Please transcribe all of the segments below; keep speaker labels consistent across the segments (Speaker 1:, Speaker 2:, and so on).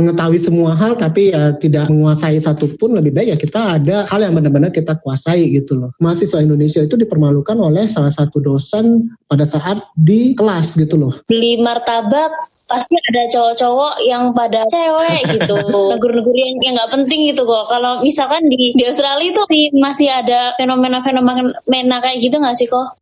Speaker 1: mengetahui semua hal tapi ya tidak menguasai satupun lebih baik ya kita ada hal yang benar-benar kita kuasai gitu loh. Mahasiswa Indonesia itu dipermalukan oleh salah satu dosen pada saat di kelas gitu loh.
Speaker 2: Beli martabak pasti ada cowok-cowok yang pada cewek gitu negur-negur yang yang nggak penting gitu kok kalau misalkan di di Australia itu sih masih ada fenomena-fenomena kayak gitu nggak sih kok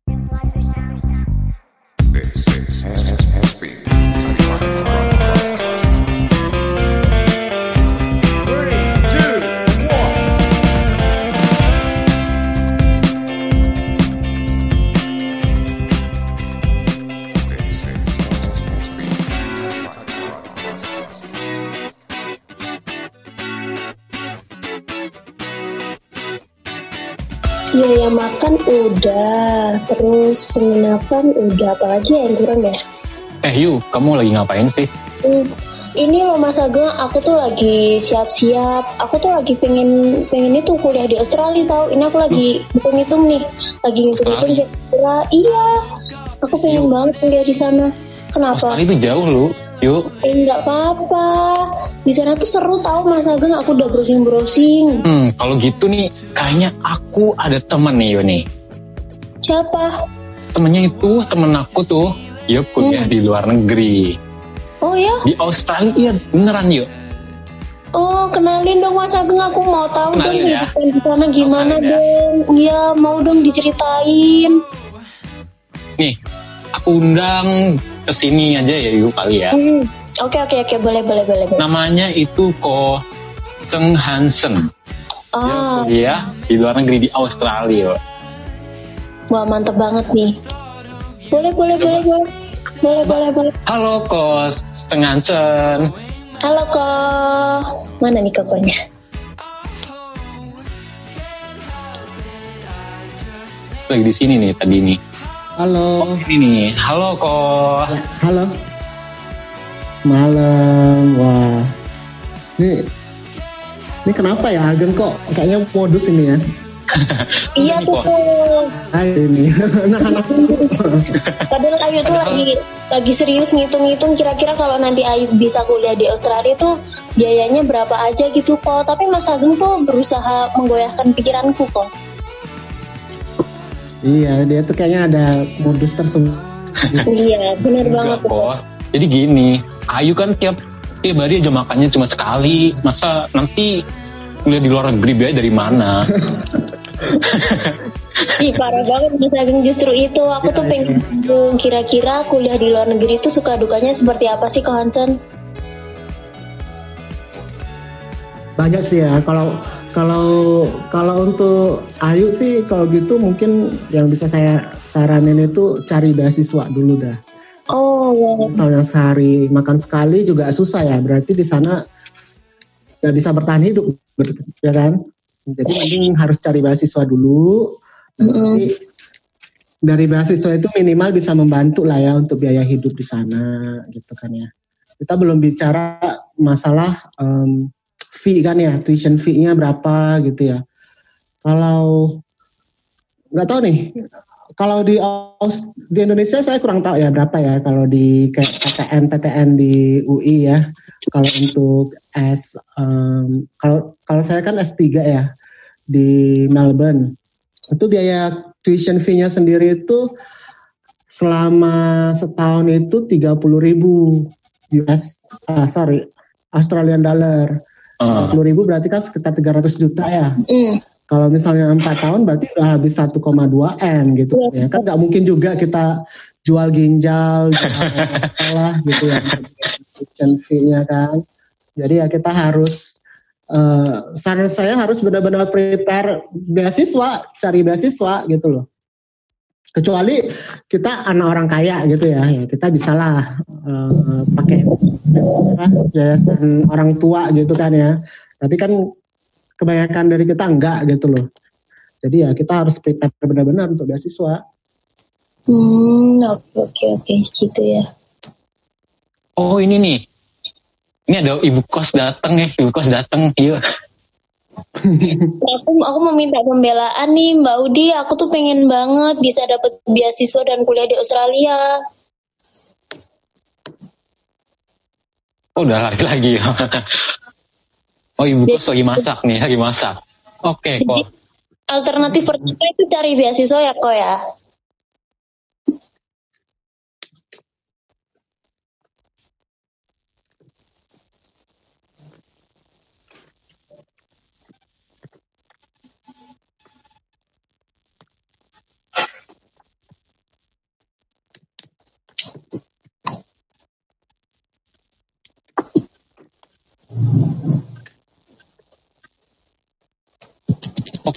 Speaker 2: Biaya makan udah, terus penginapan udah, apalagi yang kurang ya?
Speaker 3: Eh Yu, kamu lagi ngapain sih?
Speaker 2: Hmm, ini loh Mas Ageng, aku tuh lagi siap-siap. Aku tuh lagi pengen pengen itu kuliah di Australia tau. Ini aku lagi hitung-hitung nih, lagi hitung-hitung kira Iya, aku pengen Yuk. banget kuliah di sana. Kenapa?
Speaker 3: Australia itu jauh loh. Yuk.
Speaker 2: Eh, nggak apa-apa. Di sana tuh seru tau Mas Ageng. Aku udah browsing-browsing.
Speaker 3: Hmm, kalau gitu nih, kayaknya aku ada temen nih Yoni.
Speaker 2: Siapa?
Speaker 3: Temennya itu temen aku tuh. Yuk kuliah hmm. di luar negeri.
Speaker 2: Oh ya?
Speaker 3: Di Australia, beneran yuk.
Speaker 2: Oh, kenalin dong Mas Ageng, aku mau tahu
Speaker 3: kenalin
Speaker 2: dong
Speaker 3: ya.
Speaker 2: di sana gimana kenalin dong. Iya, mau dong diceritain.
Speaker 3: Nih, aku undang ke sini aja ya yuk kali ya.
Speaker 2: Hmm. Oke okay, oke okay, oke okay. boleh boleh boleh.
Speaker 3: Namanya itu Ko Seng Hansen.
Speaker 2: Oh.
Speaker 3: Dia di luar negeri di Australia.
Speaker 2: Wah mantep banget nih. Boleh boleh Coba. boleh boleh. Boleh boleh boleh.
Speaker 3: Halo Ko Seng Hansen.
Speaker 2: Halo Ko. Mana nih kokonya?
Speaker 3: Lagi di sini nih tadi nih.
Speaker 1: Halo.
Speaker 3: Oh, ini nih. Halo kok.
Speaker 1: Ya, halo. Malam. Wah. Ini ini kenapa ya Ageng kok kayaknya modus ini ya?
Speaker 2: iya betul.
Speaker 1: Ayo ini anak-anak.
Speaker 2: Padahal Ayu tuh lagi lagi serius ngitung-ngitung kira-kira kalau nanti Ayu bisa kuliah di Australia tuh biayanya berapa aja gitu kok. Tapi Mas Ageng tuh berusaha menggoyahkan pikiranku kok.
Speaker 1: Iya, dia tuh kayaknya ada modus tersebut.
Speaker 2: iya, benar banget.
Speaker 3: Kok. Jadi gini, Ayu kan tiap tiap hari aja makannya cuma sekali. Masa nanti kuliah di luar negeri biaya dari mana?
Speaker 2: Ih parah banget Ageng justru itu aku tuh pengen kira-kira kuliah di luar negeri itu suka dukanya seperti apa sih Ko Hansen?
Speaker 1: Banyak sih ya kalau kalau kalau untuk Ayu sih kalau gitu mungkin yang bisa saya saranin itu cari beasiswa dulu dah.
Speaker 2: Oh, ya.
Speaker 1: Misalnya sehari makan sekali juga susah ya. Berarti di sana nggak bisa bertahan hidup, ya kan? Jadi mending harus cari beasiswa dulu. Nanti dari beasiswa itu minimal bisa membantu lah ya untuk biaya hidup di sana, gitu kan ya. Kita belum bicara masalah um, fee kan ya, tuition fee-nya berapa gitu ya. Kalau nggak tahu nih, kalau di di Indonesia saya kurang tahu ya berapa ya kalau di PTN PTN di UI ya. Kalau untuk S um, kalau kalau saya kan S3 ya di Melbourne. Itu biaya tuition fee-nya sendiri itu selama setahun itu 30 ribu US, uh, sorry, Australian dollar. Dua ribu berarti kan sekitar 300 juta ya. Mm. Kalau misalnya empat tahun berarti udah habis 1,2 m gitu yeah. ya. Kan nggak mungkin juga kita jual ginjal, jual gitu ya. fee-nya kan. Jadi ya kita harus uh, saran saya harus benar-benar prepare beasiswa, cari beasiswa gitu loh. Kecuali kita anak orang kaya gitu ya, ya kita bisalah uh, pakai apa, yayasan orang tua gitu kan ya. Tapi kan kebanyakan dari kita enggak gitu loh. Jadi ya kita harus prepare benar-benar untuk beasiswa.
Speaker 2: Hmm, oke oke oke gitu ya.
Speaker 3: Oh ini nih, ini ada ibu kos datang ya, ibu kos datang, yuk
Speaker 2: aku aku mau minta pembelaan nih Mbak Udi aku tuh pengen banget bisa dapat beasiswa dan kuliah di Australia
Speaker 3: Oh udah lari lagi. oh ibu kos lagi masak nih, lagi masak. Oke kok.
Speaker 2: Alternatif pertama itu cari beasiswa ya kok ya.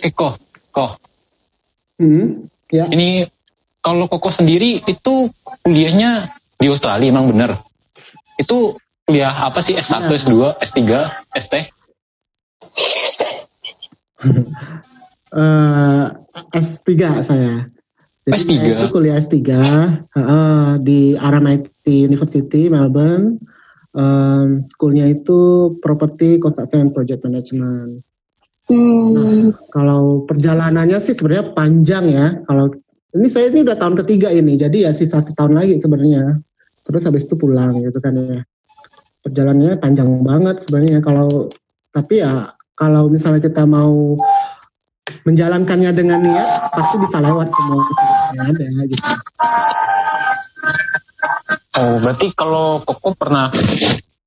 Speaker 3: Oke kok, kok.
Speaker 1: Hmm, ya.
Speaker 3: Ini kalau Koko sendiri itu kuliahnya di Australia emang bener. Itu kuliah apa sih S1,
Speaker 1: Ya.
Speaker 3: S2, S3, ST?
Speaker 1: Eh, S3 saya. Jadi
Speaker 3: S3?
Speaker 1: saya itu kuliah S3 heeh, di RMIT University Melbourne. Um, schoolnya itu Property Construction and Project Management.
Speaker 2: Hmm.
Speaker 1: Kalau perjalanannya sih sebenarnya panjang ya. Kalau ini saya ini udah tahun ketiga ini, jadi ya sisa setahun lagi sebenarnya. Terus habis itu pulang gitu kan ya. Perjalanannya panjang banget sebenarnya. Kalau tapi ya kalau misalnya kita mau menjalankannya dengan niat, pasti bisa lewat semua kesulitan yang ada gitu.
Speaker 3: Oh, berarti kalau Koko pernah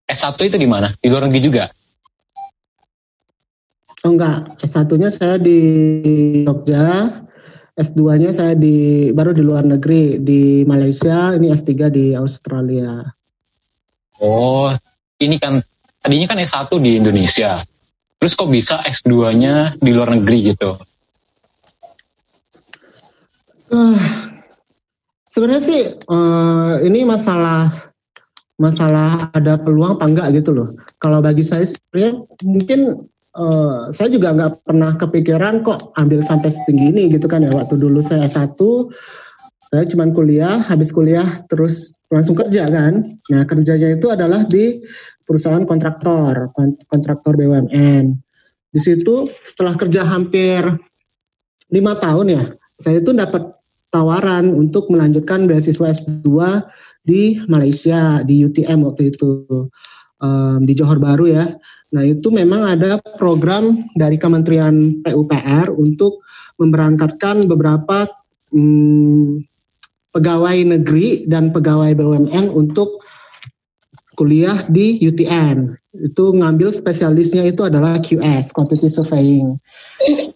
Speaker 3: S1 itu di mana? Di luar negeri juga?
Speaker 1: Oh enggak, S1-nya saya di Jogja, S2-nya saya di baru di luar negeri di Malaysia, ini S3 di Australia.
Speaker 3: Oh, ini kan tadinya kan S1 di Indonesia. Terus kok bisa S2-nya di luar negeri gitu?
Speaker 1: Ah, sebenarnya sih eh, ini masalah masalah ada peluang apa enggak gitu loh. Kalau bagi saya sebenarnya mungkin eh, saya juga nggak pernah kepikiran kok ambil sampai setinggi ini gitu kan ya. Waktu dulu saya S1 saya cuman kuliah, habis kuliah terus langsung kerja kan. Nah kerjanya itu adalah di perusahaan kontraktor, kon- kontraktor BUMN. Di situ setelah kerja hampir lima tahun ya, saya itu dapat tawaran untuk melanjutkan beasiswa S2 di Malaysia di UTM waktu itu Em, di Johor Baru ya. Nah itu memang ada program dari Kementerian PUPR untuk memberangkatkan beberapa hmm, pegawai negeri dan pegawai BUMN untuk kuliah di UTM. Itu ngambil spesialisnya itu adalah QS, Quantity Surveying.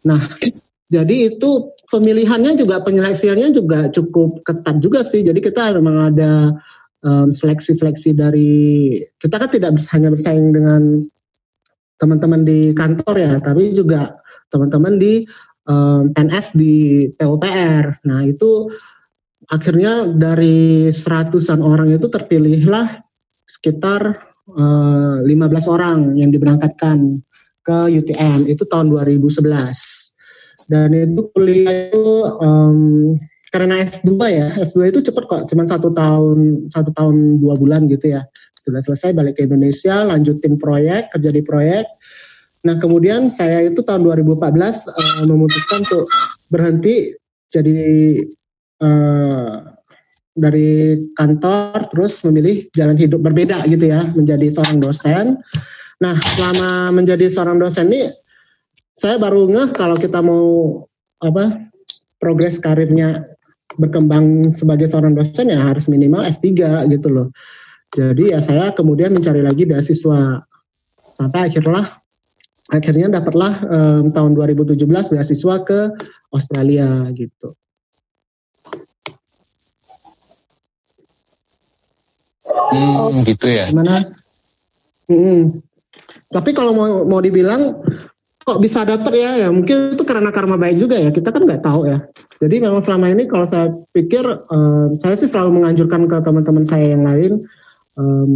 Speaker 1: Nah, jadi itu pemilihannya juga penyeleksiannya juga cukup ketat juga sih. Jadi kita memang ada em, seleksi-seleksi dari kita kan tidak hanya bersaing dengan teman-teman di kantor ya, tapi juga teman-teman di em, PNS di PUPR. Nah itu akhirnya dari seratusan orang itu terpilihlah sekitar eh, 15 orang yang diberangkatkan ke UTM itu tahun 2011 dan itu kuliah itu em, karena S2 ya S2 itu cepet kok cuman satu tahun satu tahun dua bulan gitu ya sudah selesai balik ke Indonesia lanjutin proyek kerja di proyek nah kemudian saya itu tahun 2014 eh, memutuskan untuk berhenti jadi eh, dari kantor terus memilih jalan hidup berbeda gitu ya menjadi seorang dosen. Nah selama menjadi seorang dosen ini saya baru ngeh kalau kita mau apa progres karirnya berkembang sebagai seorang dosen ya harus minimal S3 gitu loh. Jadi ya saya kemudian mencari lagi beasiswa sampai akhirnya akhirnya dapatlah em, tahun 2017 beasiswa ke Australia gitu.
Speaker 3: Hmm, gitu ya.
Speaker 1: Gimana? Mm-mm. Tapi kalau mau mau dibilang kok bisa dapet ya, ya mungkin itu karena karma baik juga ya. Kita kan nggak tahu ya. Jadi memang selama ini kalau saya pikir, em, saya sih selalu menganjurkan ke teman-teman saya yang lain, em,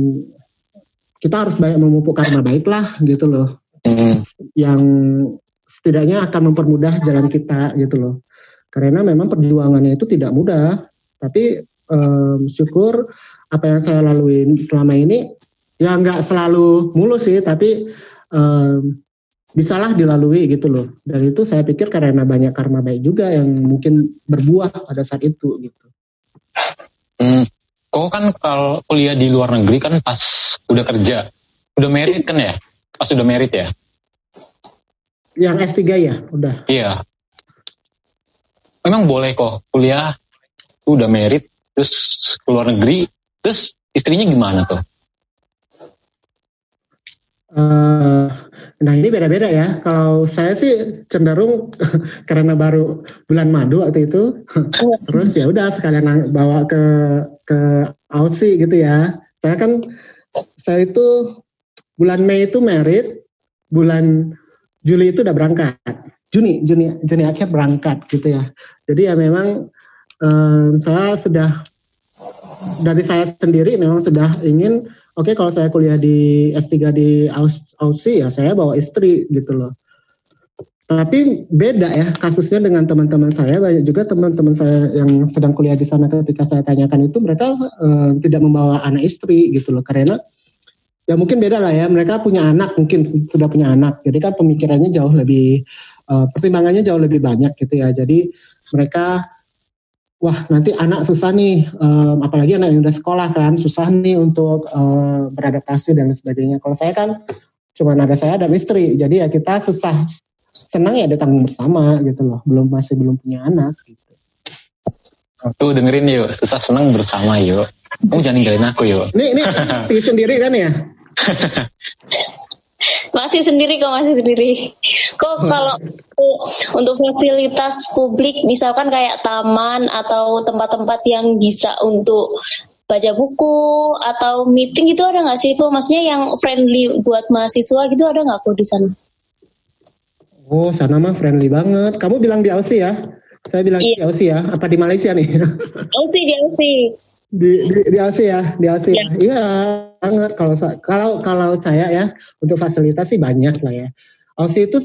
Speaker 1: kita harus banyak memupuk karma baik lah gitu loh.
Speaker 3: Hmm.
Speaker 1: Yang setidaknya akan mempermudah jalan kita gitu loh. Karena memang perjuangannya itu tidak mudah. Tapi em, syukur apa yang saya lalui selama ini ya nggak selalu mulus sih tapi em, bisalah dilalui gitu loh dan itu saya pikir karena banyak karma baik juga yang mungkin berbuah pada saat itu gitu
Speaker 3: Hmm. kok kan kalau kuliah di luar negeri kan pas udah kerja, udah merit kan ya? Pas udah merit ya?
Speaker 1: Yang S3 ya, udah.
Speaker 3: Iya. Memang boleh kok kuliah udah merit terus ke luar negeri, terus istrinya gimana tuh?
Speaker 1: Uh, nah ini beda-beda ya. Kalau saya sih cenderung karena baru bulan madu waktu itu, terus ya udah sekalian bawa ke ke Aussie gitu ya. Saya kan saya itu bulan Mei itu merit, bulan Juli itu udah berangkat. Juni, Juni, Juni akhir berangkat gitu ya. Jadi ya memang um, saya sudah dari saya sendiri memang sudah ingin oke okay, kalau saya kuliah di S3 di Aussie ya saya bawa istri gitu loh. Tapi beda ya kasusnya dengan teman-teman saya. Banyak juga teman-teman saya yang sedang kuliah di sana ketika saya tanyakan itu mereka uh, tidak membawa anak istri gitu loh. Karena ya mungkin beda lah ya mereka punya anak mungkin sudah punya anak. Jadi kan pemikirannya jauh lebih uh, pertimbangannya jauh lebih banyak gitu ya. Jadi mereka wah nanti anak susah nih, um, apalagi anak yang udah sekolah kan, susah nih untuk uh, beradaptasi dan sebagainya. Kalau saya kan cuma ada saya dan istri, jadi ya kita susah, senang ya ditanggung bersama gitu loh, belum masih belum punya anak. Gitu.
Speaker 3: Tuh dengerin yuk, susah senang bersama yuk. Kamu jangan ninggalin aku yuk.
Speaker 1: Ini ini sendiri kan ya?
Speaker 2: masih sendiri kok masih sendiri. Kok hmm. kalau untuk fasilitas publik misalkan kayak taman atau tempat-tempat yang bisa untuk baca buku atau meeting itu ada nggak sih kok? Maksudnya yang friendly buat mahasiswa gitu ada nggak kok di sana?
Speaker 1: Oh sana mah friendly banget. Kamu bilang di Aussie ya? Saya bilang iya. di Aussie ya? Apa di Malaysia nih?
Speaker 2: Aussie di Aussie
Speaker 1: di di, di Aussie ya? Di Aussie ya. iya banget. Kalau kalau kalau saya ya untuk fasilitas sih banyak lah ya. Aussie itu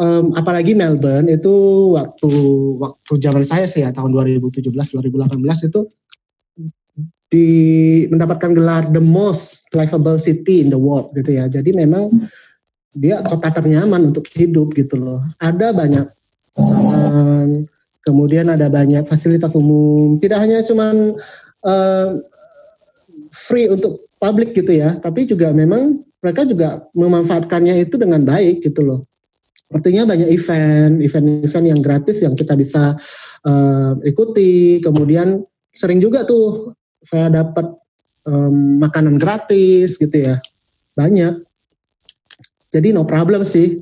Speaker 1: um, apalagi Melbourne itu waktu waktu zaman saya sih ya tahun 2017 2018 itu di mendapatkan gelar the most livable city in the world gitu ya. Jadi memang dia kota ternyaman untuk hidup gitu loh. Ada banyak um, kemudian ada banyak fasilitas umum. Tidak hanya cuman uh, free untuk publik gitu ya, tapi juga memang mereka juga memanfaatkannya itu dengan baik gitu loh. Artinya banyak event, event-event yang gratis yang kita bisa uh, ikuti. Kemudian sering juga tuh saya dapat um, makanan gratis gitu ya, banyak. Jadi no problem sih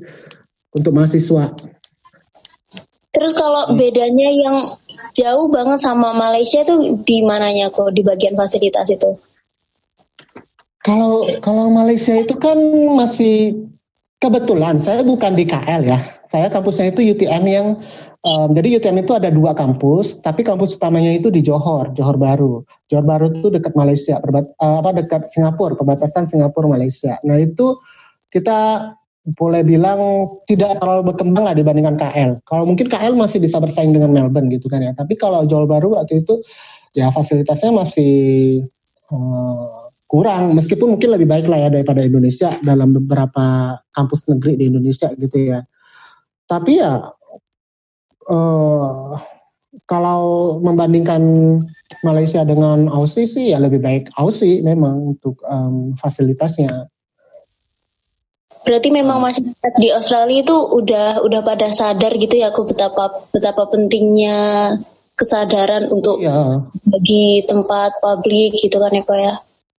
Speaker 1: untuk mahasiswa.
Speaker 2: Terus kalau bedanya yang jauh banget sama Malaysia tuh di mananya kok di bagian fasilitas itu?
Speaker 1: Kalau kalau Malaysia itu kan masih kebetulan saya bukan di KL ya. Saya kampusnya itu UTM yang um, jadi UTM itu ada dua kampus, tapi kampus utamanya itu di Johor, Johor Baru. Johor Baru itu dekat Malaysia, perbat, uh, apa dekat Singapura, perbatasan Singapura Malaysia. Nah itu kita boleh bilang tidak terlalu berkembang lah dibandingkan KL. Kalau mungkin KL masih bisa bersaing dengan Melbourne gitu kan ya. Tapi kalau Johor Baru waktu itu ya fasilitasnya masih uh, kurang. Meskipun mungkin lebih baik lah ya daripada Indonesia dalam beberapa kampus negeri di Indonesia gitu ya. Tapi ya uh, kalau membandingkan Malaysia dengan Aussie sih ya lebih baik Aussie memang untuk um, fasilitasnya
Speaker 2: Berarti memang masyarakat di Australia itu udah udah pada sadar gitu ya aku betapa betapa pentingnya kesadaran untuk ya. bagi tempat publik gitu kan ya kok ya.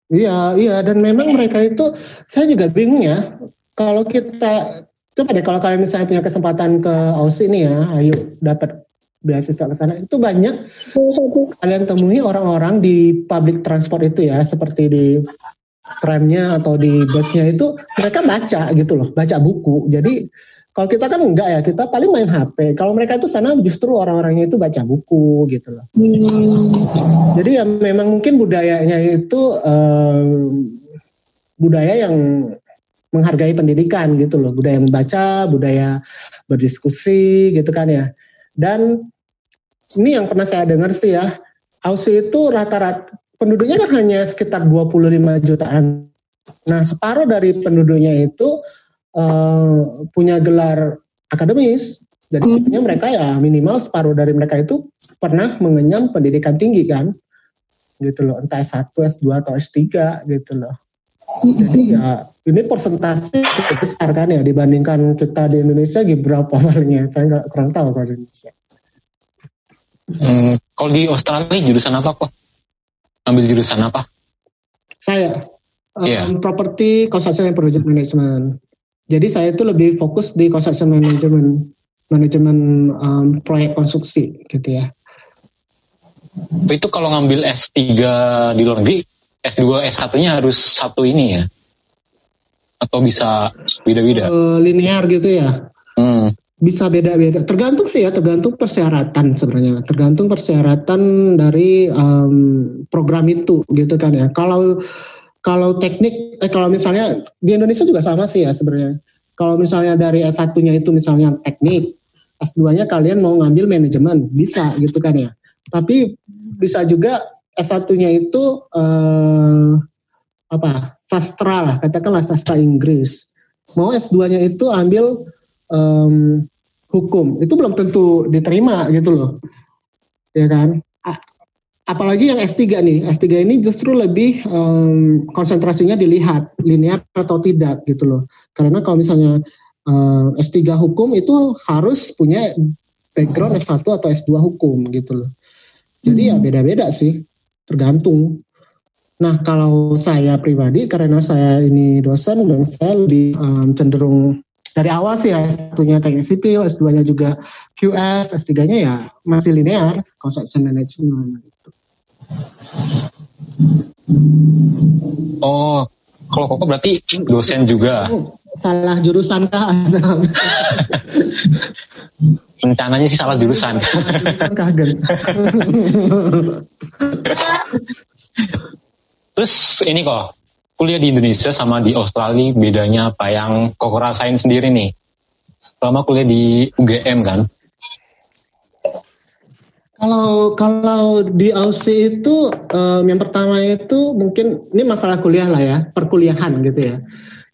Speaker 1: Iya, iya dan memang mereka itu saya juga bingung ya. Kalau kita coba deh kalau kalian misalnya punya kesempatan ke Aussie ini ya, ayo dapat beasiswa ke sana itu banyak kalian temui orang-orang di public transport itu ya seperti di tramnya atau di busnya itu mereka baca gitu loh, baca buku. Jadi kalau kita kan enggak ya, kita paling main HP. Kalau mereka itu sana justru orang-orangnya itu baca buku gitu loh. Hmm. Jadi ya memang mungkin budayanya itu um, budaya yang menghargai pendidikan gitu loh, budaya membaca, budaya berdiskusi gitu kan ya. Dan ini yang pernah saya dengar sih ya, Aussie itu rata-rata penduduknya kan hanya sekitar 25 jutaan. Nah, separuh dari penduduknya itu uh, punya gelar akademis. Jadi hmm. mereka ya minimal separuh dari mereka itu pernah mengenyam pendidikan tinggi kan. gitu loh entah S1 S2 atau S3 gitu loh jadi ya ini persentase besar kan ya dibandingkan kita di Indonesia gitu berapa palingnya saya nggak kurang tahu kalau di Indonesia
Speaker 3: hmm, kalau di Australia jurusan apa kok ambil jurusan apa
Speaker 1: saya
Speaker 3: Iya.
Speaker 1: um, property construction and project management jadi saya itu lebih fokus di construction management manajemen um, proyek konstruksi gitu ya.
Speaker 3: Itu kalau ngambil S3 di luar negeri S2 S1-nya harus satu ini ya? Atau bisa beda-beda?
Speaker 1: Eh, linear gitu ya?
Speaker 3: Hmm.
Speaker 1: bisa beda-beda. Tergantung sih ya tergantung persyaratan sebenarnya. Tergantung persyaratan dari um, program itu gitu kan ya. Kalau kalau teknik eh kalau misalnya di Indonesia juga sama sih ya sebenarnya. Kalau misalnya dari S1-nya itu misalnya teknik S2-nya kalian mau ngambil manajemen bisa gitu kan ya. Tapi bisa juga S1-nya itu eh, apa sastra lah katakanlah sastra Inggris. Mau S2-nya itu ambil em, hukum itu belum tentu diterima gitu loh. Ya kan apalagi yang S3 nih. S3 ini justru lebih em, konsentrasinya dilihat linear atau tidak gitu loh. Karena kalau misalnya em, S3 hukum itu harus punya background S1 atau S2 hukum gitu loh. Jadi ya beda-beda sih tergantung. Nah, kalau saya pribadi karena saya ini dosen dan saya lebih um, cenderung dari awal sih ya, satunya teknik sipil, S2-nya juga QS, S3-nya ya masih linear, construction management.
Speaker 3: Oh kalau koko berarti dosen juga.
Speaker 1: Salah jurusan kah?
Speaker 3: rencananya sih salah jurusan.
Speaker 1: Jurusan kah,
Speaker 3: terus ini kok kuliah di Indonesia sama di Australia bedanya apa yang koko rasain sendiri nih? Selama kuliah di UGM kan
Speaker 1: Kalau kalau di Aussie itu em, yang pertama itu mungkin ini masalah kuliah lah ya, perkuliahan gitu ya.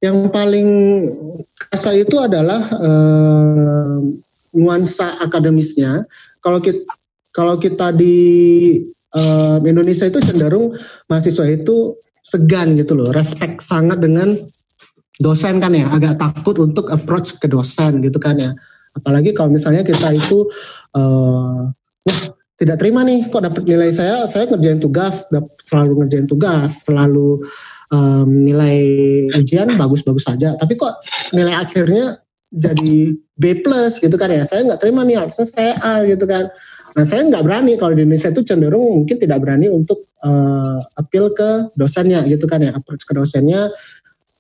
Speaker 1: Yang paling kerasa itu adalah em, nuansa akademisnya. Kalau kita kalau kita di em, Indonesia itu cenderung mahasiswa itu segan gitu loh, respect sangat dengan dosen kan ya, agak takut untuk approach ke dosen gitu kan ya. Apalagi kalau misalnya kita itu wah tidak terima nih kok dapat nilai saya saya ngerjain tugas selalu ngerjain tugas selalu em, nilai ujian bagus-bagus saja tapi kok nilai akhirnya jadi B plus gitu kan ya? Saya nggak terima nih harusnya saya A gitu kan. Nah saya nggak berani kalau di Indonesia itu cenderung mungkin tidak berani untuk eh, appeal ke dosennya gitu kan ya approach ke dosennya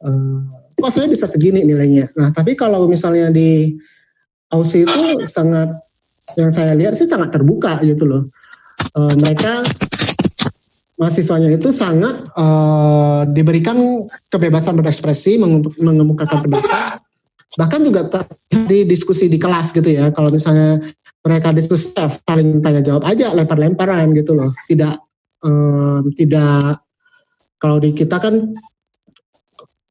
Speaker 1: eh, kok saya bisa segini nilainya? Nah tapi kalau misalnya di Aussie itu sangat yang saya lihat sih sangat terbuka gitu loh. Eh, mereka mahasiswanya itu sangat eh, diberikan kebebasan berekspresi, mengem- mengemukakan pendapat, bahkan juga di diskusi di kelas gitu ya. Kalau misalnya mereka diskusi ya saling tanya jawab aja, lempar-lemparan gitu loh. Tidak eh, tidak kalau di kita kan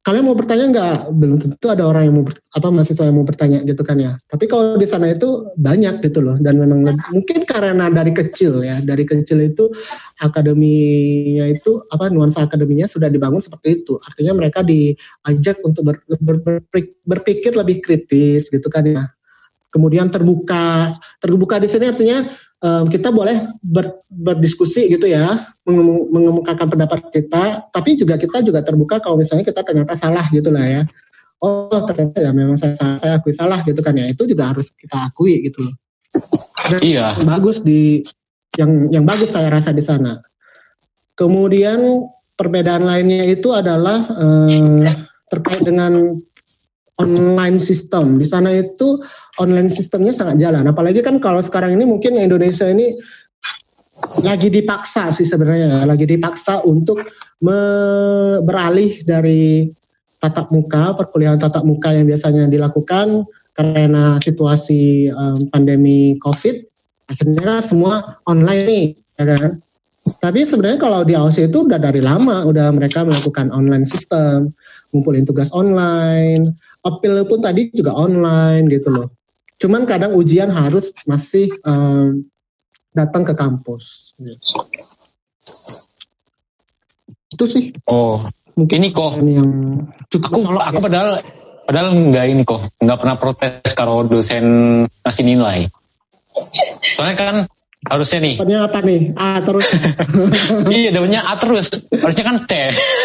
Speaker 1: kalian mau bertanya nggak? Belum tentu ada orang yang mau apa mahasiswa yang mau bertanya gitu kan ya. Tapi kalau di sana itu banyak gitu loh dan memang mungkin karena dari kecil ya, dari kecil itu akademinya itu apa nuansa akademinya sudah dibangun seperti itu. Artinya mereka diajak untuk ber- ber- ber- berpikir lebih kritis gitu kan ya. Kemudian terbuka, terbuka di sini artinya em, kita boleh ber- berdiskusi gitu ya, mengemu- mengemukakan pendapat kita, tapi juga kita juga terbuka kalau misalnya kita ternyata salah gitu lah ya. Oh ternyata ya memang saya salah, saya akui salah gitu kan ya. Itu juga harus kita akui gitu loh. Dan
Speaker 3: iya
Speaker 1: yang bagus di yang yang bagus saya rasa di sana. Kemudian perbedaan lainnya itu adalah eh, terkait dengan online system. Di sana itu online sistemnya sangat jalan. Apalagi kan kalau sekarang ini mungkin Indonesia ini lagi dipaksa sih sebenarnya, lagi dipaksa untuk beralih dari tatap muka, perkuliahan tatap muka yang biasanya dilakukan karena situasi em, pandemi COVID, akhirnya semua online nih, ya kan? Tapi sebenarnya kalau di Aussie itu udah dari lama, udah mereka melakukan online system, ngumpulin tugas online, appeal pun tadi juga online gitu loh. Cuman kadang ujian harus masih em, datang ke kampus. Itu sih.
Speaker 3: Oh, mungkin ini kok.
Speaker 1: Yang
Speaker 3: cukup aku, colok, aku ya. padahal padahal nggak ini kok, nggak pernah protes kalau dosen ngasih nilai. Soalnya kan harusnya nih.
Speaker 1: Dapatnya apa nih? A terus.
Speaker 3: iya, dapatnya A terus. Harusnya kan C.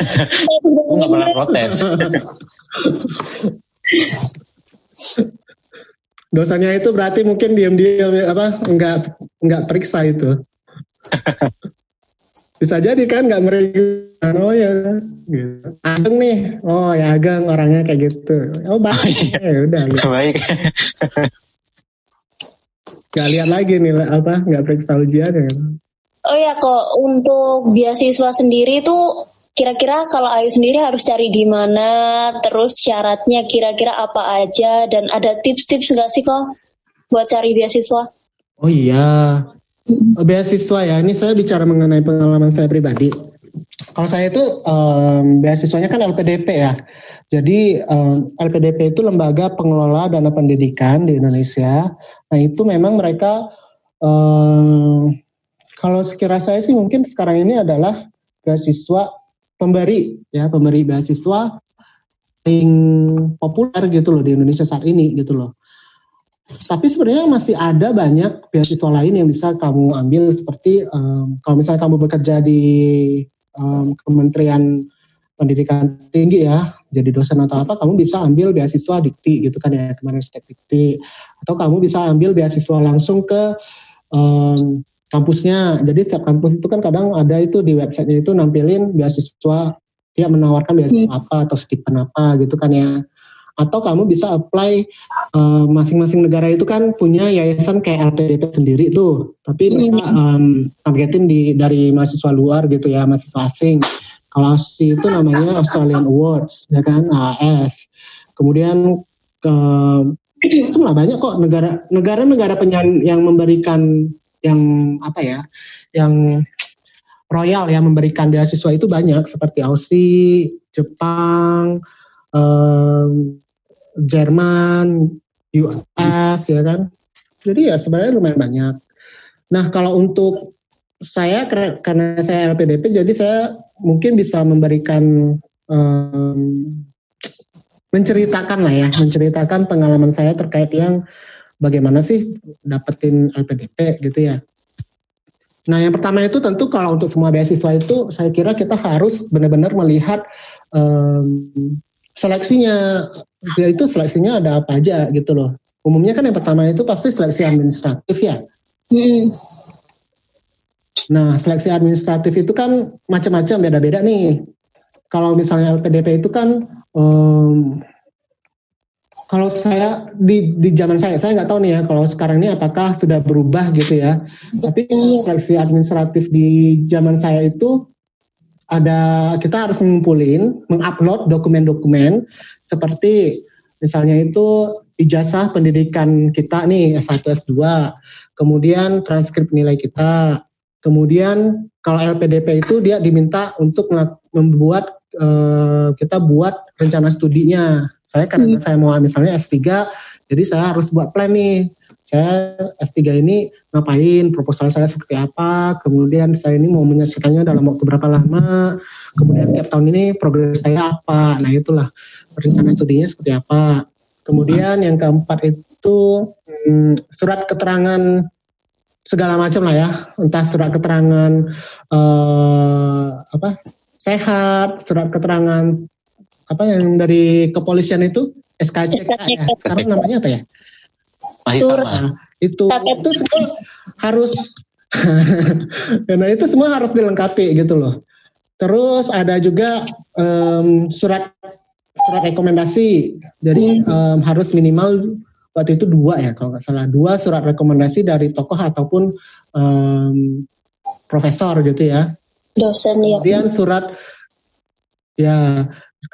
Speaker 3: aku nggak pernah protes.
Speaker 1: Dosanya itu berarti mungkin diam-diam apa nggak nggak periksa itu. Bisa jadi kan nggak mereka oh ya gitu. Ageng nih, oh ya Ageng orangnya kayak gitu. Oh baik, oh, iya. ya udah. Gitu.
Speaker 3: Baik.
Speaker 1: Gak lihat lagi nih apa nggak periksa ujian ya.
Speaker 2: Oh ya kok untuk beasiswa sendiri tuh kira-kira kalau Ayu sendiri harus cari di mana, terus syaratnya kira-kira apa aja dan ada tips-tips nggak sih kok buat cari beasiswa?
Speaker 1: Oh iya, beasiswa ya. Ini saya bicara mengenai pengalaman saya pribadi. Kalau saya itu um, beasiswanya kan LPDP ya. Jadi um, LPDP itu lembaga pengelola dana pendidikan di Indonesia. Nah itu memang mereka um, kalau sekira saya sih mungkin sekarang ini adalah beasiswa pemberi ya pemberi beasiswa paling populer gitu loh di Indonesia saat ini gitu loh. Tapi sebenarnya masih ada banyak beasiswa lain yang bisa kamu ambil seperti um, kalau misalnya kamu bekerja di um, Kementerian Pendidikan Tinggi ya, jadi dosen atau apa, kamu bisa ambil beasiswa dikti gitu kan ya kemarin step dikti, atau kamu bisa ambil beasiswa langsung ke um, kampusnya. Jadi setiap kampus itu kan kadang ada itu di websitenya itu nampilin beasiswa dia menawarkan beasiswa hmm. apa atau stipend apa gitu kan ya. Atau kamu bisa apply uh, masing-masing negara itu kan punya yayasan kayak LPDP sendiri tuh. Tapi mereka um, targetin di dari mahasiswa luar gitu ya mahasiswa asing. Kalau itu namanya Australian Awards ya kan AS kemudian ke itu lah banyak kok negara negara-negara penyan yang memberikan yang apa ya yang royal yang memberikan beasiswa itu banyak seperti Aussie, Jepang, um, Jerman, US ya kan. Jadi ya sebenarnya lumayan banyak. Nah kalau untuk saya karena saya LPDP jadi saya mungkin bisa memberikan um, menceritakan lah ya, menceritakan pengalaman saya terkait yang bagaimana sih dapetin LPDP gitu ya. Nah yang pertama itu tentu kalau untuk semua beasiswa itu saya kira kita harus benar-benar melihat um, seleksinya ya itu seleksinya ada apa aja gitu loh. Umumnya kan yang pertama itu pasti seleksi administratif ya. Hmm. Nah seleksi administratif itu kan macam-macam beda-beda nih. Kalau misalnya LPDP itu kan um, kalau saya di di zaman saya saya nggak tahu nih ya kalau sekarang ini apakah sudah berubah gitu ya. Tapi seleksi administratif di zaman saya itu ada kita harus mengumpulin, mengupload dokumen-dokumen seperti misalnya itu ijazah pendidikan kita nih S1 S2, kemudian transkrip nilai kita, kemudian kalau LPDP itu dia diminta untuk membuat uh, kita buat rencana studinya. Saya karena hmm. saya mau misalnya S3, jadi saya harus buat plan nih saya S3 ini ngapain, proposal saya seperti apa, kemudian saya ini mau menyelesaikannya dalam waktu berapa lama, kemudian tiap tahun ini progres saya apa, nah itulah rencana studinya seperti apa. Kemudian yang keempat itu hmm, surat keterangan segala macam lah ya, entah surat keterangan eh, apa sehat, surat keterangan apa yang dari kepolisian itu SKCK ya, sekarang namanya apa ya?
Speaker 3: masih sama. Nah,
Speaker 1: itu itu semua harus nah itu semua harus dilengkapi gitu loh. Terus ada juga um, surat surat rekomendasi. Jadi um, harus minimal waktu itu dua ya kalau nggak salah dua surat rekomendasi dari tokoh ataupun um, profesor gitu ya.
Speaker 2: Dosen ya.
Speaker 1: Kemudian surat ya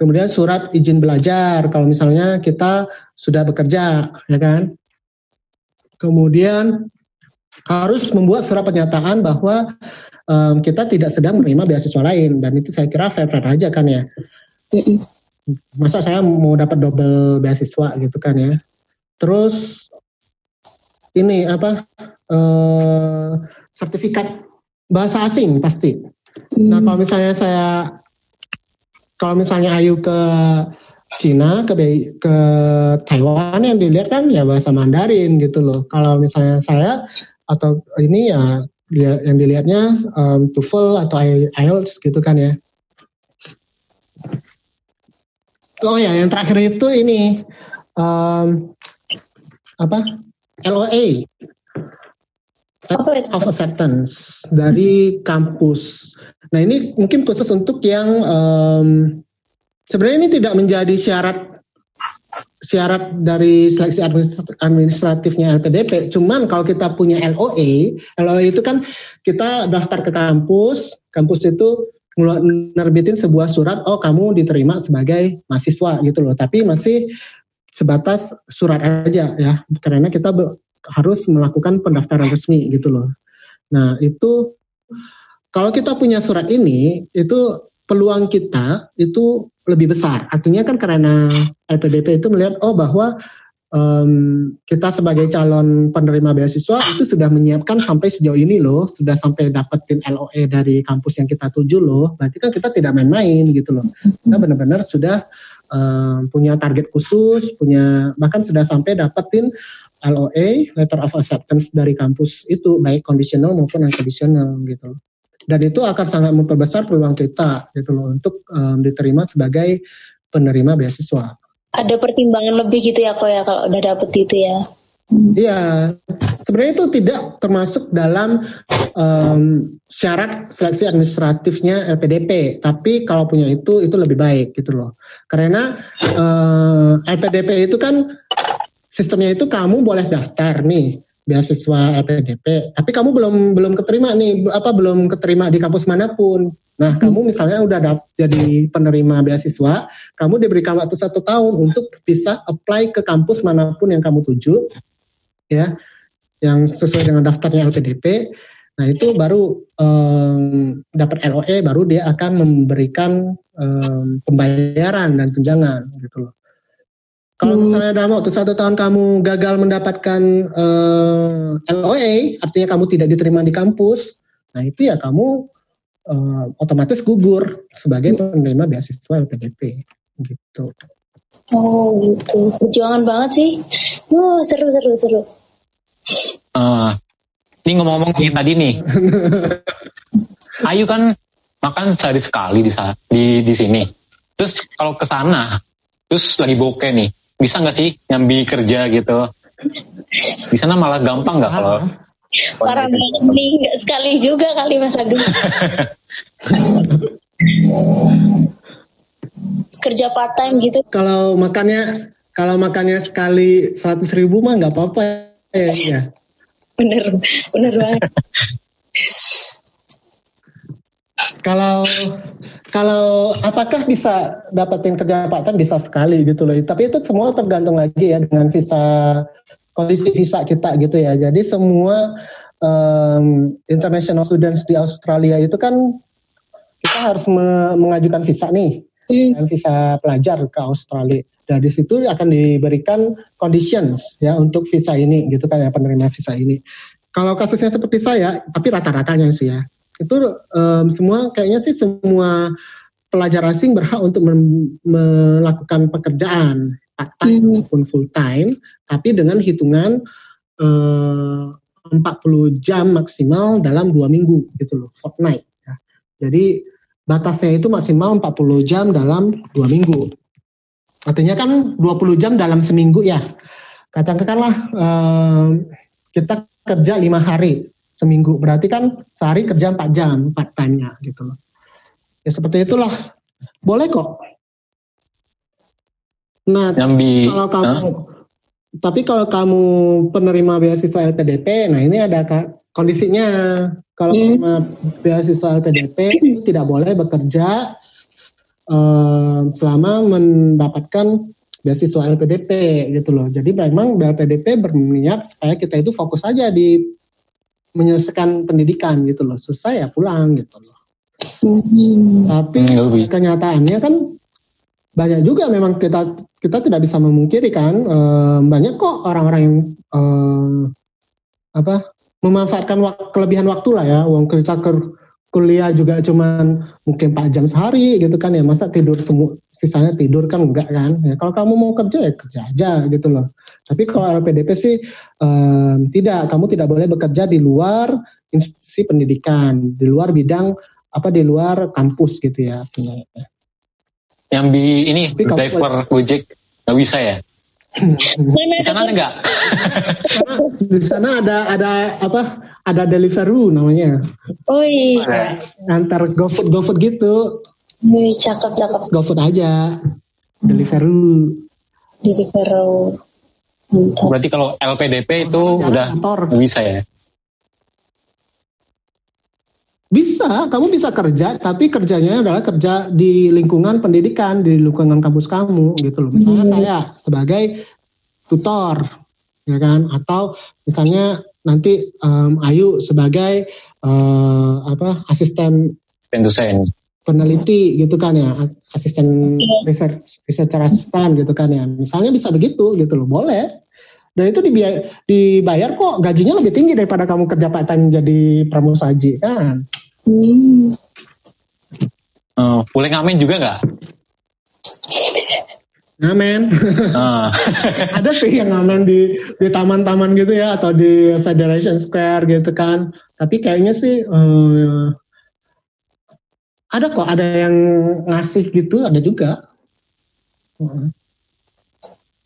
Speaker 1: kemudian surat izin belajar kalau misalnya kita sudah bekerja ya kan Kemudian harus membuat surat pernyataan bahwa um, kita tidak sedang menerima beasiswa lain dan itu saya kira fair-fair aja kan ya. Masa saya mau dapat double beasiswa gitu kan ya. Terus ini apa uh, sertifikat bahasa asing pasti. Nah kalau misalnya saya kalau misalnya Ayu ke Cina ke ke Taiwan yang dilihat kan ya bahasa Mandarin gitu loh. Kalau misalnya saya atau ini ya yang dilihatnya um, TOEFL atau IELTS gitu kan ya. Oh ya, yang terakhir itu ini um, apa? LOA of acceptance dari kampus. Nah ini mungkin khusus untuk yang um, sebenarnya ini tidak menjadi syarat syarat dari seleksi administratifnya LPDP. Cuman kalau kita punya LOE, LOE itu kan kita daftar ke kampus, kampus itu nerbitin sebuah surat, oh kamu diterima sebagai mahasiswa gitu loh. Tapi masih sebatas surat aja ya, karena kita harus melakukan pendaftaran resmi gitu loh. Nah itu kalau kita punya surat ini itu peluang kita itu lebih besar. Artinya kan karena LPDP itu melihat oh bahwa um, kita sebagai calon penerima beasiswa itu sudah menyiapkan sampai sejauh ini loh, sudah sampai dapetin LOE dari kampus yang kita tuju loh. Berarti kan kita tidak main-main gitu loh. Kita benar-benar sudah um, punya target khusus, punya bahkan sudah sampai dapetin LOA, letter of acceptance dari kampus itu baik kondisional maupun unconditional gitu. Dan itu akan sangat memperbesar peluang kita gitu loh untuk um, diterima sebagai penerima beasiswa.
Speaker 2: Ada pertimbangan lebih gitu ya kok ya kalau udah dapet itu ya.
Speaker 1: Iya, sebenarnya itu tidak termasuk dalam um, syarat seleksi administratifnya LPDP, tapi kalau punya itu itu lebih baik gitu loh. Karena uh, LPDP itu kan sistemnya itu kamu boleh daftar nih beasiswa LPDP, tapi kamu belum belum keterima nih apa belum keterima di kampus mana pun. Nah, hmm. kamu misalnya udah dap, jadi penerima beasiswa, kamu diberikan waktu satu tahun untuk bisa apply ke kampus mana pun yang kamu tuju, ya, yang sesuai dengan daftarnya LPDP. Nah, itu baru um, dapat LOE, baru dia akan memberikan um, pembayaran dan tunjangan gitu loh. Kalau hmm. misalnya dalam waktu satu tahun kamu gagal mendapatkan uh, eh, LOA, artinya kamu tidak diterima di kampus, nah itu ya kamu uh, otomatis gugur sebagai hmm. penerima beasiswa LPDP gitu.
Speaker 2: Oh gitu, perjuangan banget sih. Oh seru seru seru.
Speaker 3: Uh, ini ngomong-ngomong kayak tadi nih, Ayu kan makan sehari sekali di di di sini. Terus kalau ke sana, terus lagi bokeh nih, bisa nggak sih nyambi kerja gitu di sana malah gampang nggak kalau
Speaker 2: Para ini sekali juga kali Mas Agung. Kerja part time gitu.
Speaker 1: Kalau makannya kalau makannya sekali seratus ribu mah nggak apa-apa ya. ya.
Speaker 2: Bener, bener banget.
Speaker 1: kalau kalau apakah bisa dapetin kerja part bisa sekali gitu loh. Tapi itu semua tergantung lagi ya dengan visa kondisi visa kita gitu ya. Jadi semua um, international students di Australia itu kan kita harus me mengajukan visa nih, hmm. visa pelajar ke Australia. Dan di situ akan diberikan conditions ya untuk visa ini gitu kan ya penerima visa ini. Kalau kasusnya seperti saya, tapi rata-ratanya sih ya itu um, semua kayaknya sih semua pelajar asing berhak untuk melakukan pekerjaan part time mm. maupun full time, tapi dengan hitungan uh, 40 jam maksimal dalam dua minggu gitu loh, fortnight. Ya. Jadi batasnya itu maksimal 40 jam dalam dua minggu. Artinya kan 20 jam dalam seminggu ya. Katakanlah uh, kita kerja lima hari seminggu. Berarti kan sehari kerja 4 jam, 4 time gitu loh. Ya seperti itulah. Boleh kok. Nah, Nyambi. kalau kamu huh? tapi kalau kamu penerima beasiswa LPDP, nah ini ada kondisinya. Kalau hmm. penerima beasiswa LPDP itu tidak boleh bekerja uh, selama mendapatkan beasiswa LPDP gitu loh. Jadi memang LPDP berniat supaya kita itu fokus aja di menyelesaikan pendidikan gitu loh. Susah ya pulang gitu loh. Hmm. tapi hmm, kenyataannya kan banyak juga memang kita kita tidak bisa memungkiri kan uh, banyak kok orang-orang yang uh, apa memanfaatkan wak, kelebihan waktu lah ya. Uang kita ke kuliah juga cuman mungkin 4 jam sehari gitu kan ya. Masa tidur semua sisanya tidur kan enggak kan? Ya kalau kamu mau kerja ya kerja aja gitu loh tapi kalau LPDP sih um, tidak kamu tidak boleh bekerja di luar institusi pendidikan di luar bidang apa di luar kampus gitu ya
Speaker 3: yang di ini Tapi driver Gojek nggak bisa ya di sana enggak?
Speaker 1: di sana ada ada apa? Ada Deliveroo namanya.
Speaker 2: Oh iya.
Speaker 1: Antar GoFood GoFood gitu.
Speaker 2: Wih, cakep cakep.
Speaker 1: GoFood aja. Deliveroo.
Speaker 2: Deliveroo.
Speaker 3: Berarti kalau LPDP itu udah kantor. bisa ya?
Speaker 1: Bisa, kamu bisa kerja, tapi kerjanya adalah kerja di lingkungan pendidikan, di lingkungan kampus kamu gitu loh. Misalnya hmm. saya sebagai tutor, ya kan? Atau misalnya nanti um, Ayu sebagai uh, apa asisten
Speaker 3: dosen
Speaker 1: peneliti gitu kan ya asisten research researcher asisten gitu kan ya misalnya bisa begitu gitu loh boleh dan itu dibayar, dibayar kok gajinya lebih tinggi daripada kamu kerja part time jadi pramusaji kan
Speaker 3: Hmm. Uh, boleh ngamen juga nggak?
Speaker 1: Ngamen. Uh. Ada sih yang ngamen di di taman-taman gitu ya atau di Federation Square gitu kan. Tapi kayaknya sih uh, ada kok ada yang ngasih gitu ada juga.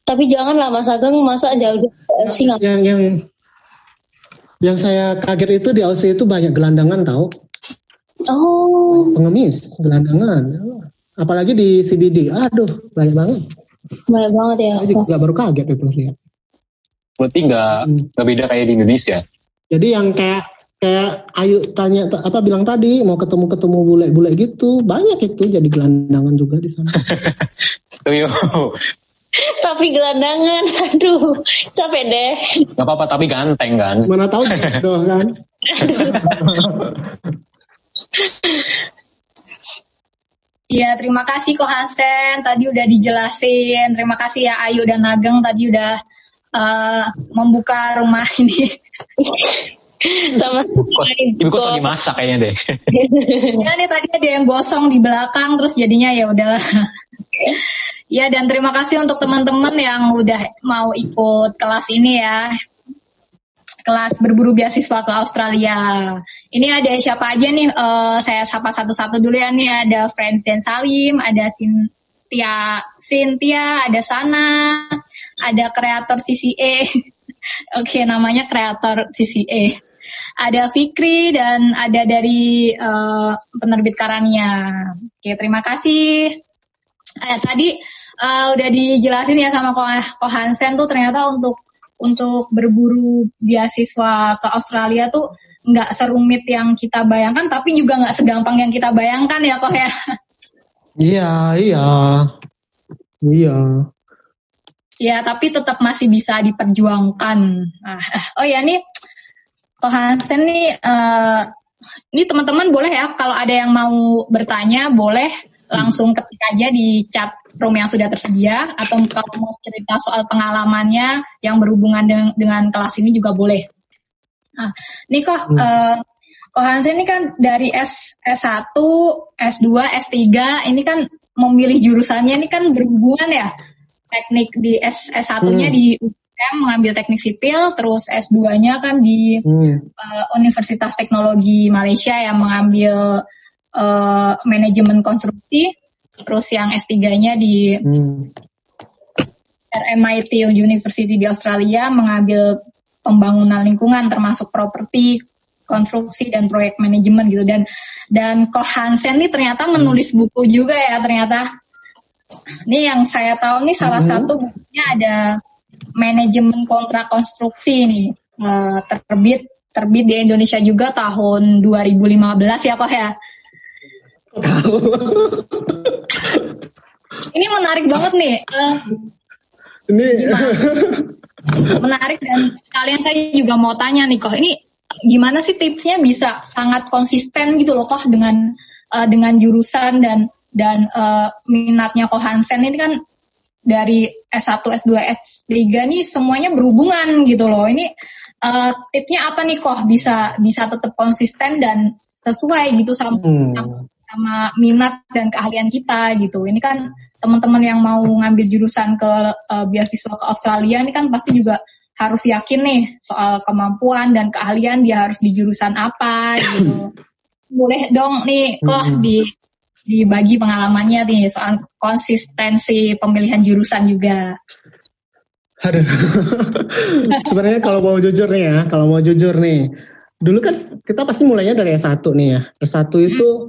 Speaker 2: Tapi janganlah Mas Ageng masa jauh-jauh
Speaker 1: yang yang yang saya kaget itu di Aussie itu banyak gelandangan tahu.
Speaker 2: Oh.
Speaker 1: Pengemis, gelandangan. Apalagi di CBD. Aduh, banyak banget.
Speaker 2: Banyak banget ya.
Speaker 1: Jadi nggak baru kaget itu lihat.
Speaker 3: Berarti nggak hmm. beda kayak di Indonesia.
Speaker 1: Jadi yang kayak kayak Ayu tanya apa bilang tadi mau ketemu ketemu bule-bule gitu banyak itu jadi gelandangan juga di sana.
Speaker 2: tapi gelandangan, aduh capek deh.
Speaker 3: Gak apa-apa tapi ganteng kan.
Speaker 1: Mana tahu jodoh kan.
Speaker 4: Iya, terima kasih Ko Hansen. Tadi udah dijelasin. Terima kasih ya Ayu dan Nageng tadi udah uh, membuka rumah ini.
Speaker 2: Sama
Speaker 3: Ibu kos lagi masak kayaknya deh.
Speaker 4: ya nih tadi ada yang gosong di belakang terus jadinya ya udahlah. ya dan terima kasih untuk teman-teman yang udah mau ikut kelas ini ya kelas berburu beasiswa ke Australia. Ini ada siapa aja nih? Uh, saya sapa satu-satu dulu ya. Nih ada Francine Salim, ada Cynthia, Cynthia, ada Sana, ada kreator CCA. Oke, okay, namanya kreator CCA. Ada Fikri dan ada dari uh, penerbit Karania. Oke, terima kasih. Eh, tadi uh, udah dijelasin ya sama Ko Hansen tuh ternyata untuk untuk berburu beasiswa ke Australia tuh nggak serumit yang kita bayangkan, tapi juga nggak segampang yang kita bayangkan ya kok ya.
Speaker 1: Iya, iya, iya.
Speaker 4: Ya, tapi tetap masih bisa diperjuangkan. Nah, oh ya nih, Ko Hansen nih, uh, ini teman-teman boleh ya kalau ada yang mau bertanya boleh langsung ketik aja di chat room yang sudah tersedia atau kalau mau cerita soal pengalamannya yang berhubungan dengan, dengan kelas ini juga boleh. Nah, ini kok hmm. uh, Ko Hansen ini kan dari S S1, S2, S3 ini kan memilih jurusannya ini kan berhubungan ya. Teknik di S S1-nya hmm. di UGM mengambil teknik sipil, terus S2-nya kan di hmm. uh, Universitas Teknologi Malaysia yang mengambil uh, manajemen konstruksi, terus yang S3-nya di hmm. RMIT University di Australia mengambil pembangunan lingkungan termasuk properti, konstruksi dan proyek manajemen gitu dan dan Ko Hansen ini ternyata menulis buku juga ya ternyata. Ini yang saya tahu nih salah hmm. satu bukunya ada manajemen kontrak konstruksi nih uh, terbit terbit di Indonesia juga tahun 2015 ya kok ya. Ini menarik banget nih. Uh,
Speaker 1: ini
Speaker 4: menarik dan sekalian saya juga mau tanya nih kok ini gimana sih tipsnya bisa sangat konsisten gitu loh kok dengan uh, dengan jurusan dan dan uh, minatnya kok Hansen ini kan dari S1, S2, S3 nih semuanya berhubungan gitu loh. Ini uh, tipsnya apa nih kok bisa bisa tetap konsisten dan sesuai gitu sama
Speaker 1: Hmm.
Speaker 4: sama minat dan keahlian kita gitu. Ini kan teman-teman yang mau ngambil jurusan ke uh, beasiswa ke Australia ini kan pasti juga harus yakin nih soal kemampuan dan keahlian dia harus di jurusan apa gitu. Boleh dong nih kok
Speaker 1: Hmm.
Speaker 4: di dibagi pengalamannya nih soal konsistensi pemilihan jurusan juga.
Speaker 1: Aduh. Sebenarnya kalau mau jujur nih ya, kalau mau jujur nih. Dulu kan kita pasti mulainya dari S1 nih ya. S1 itu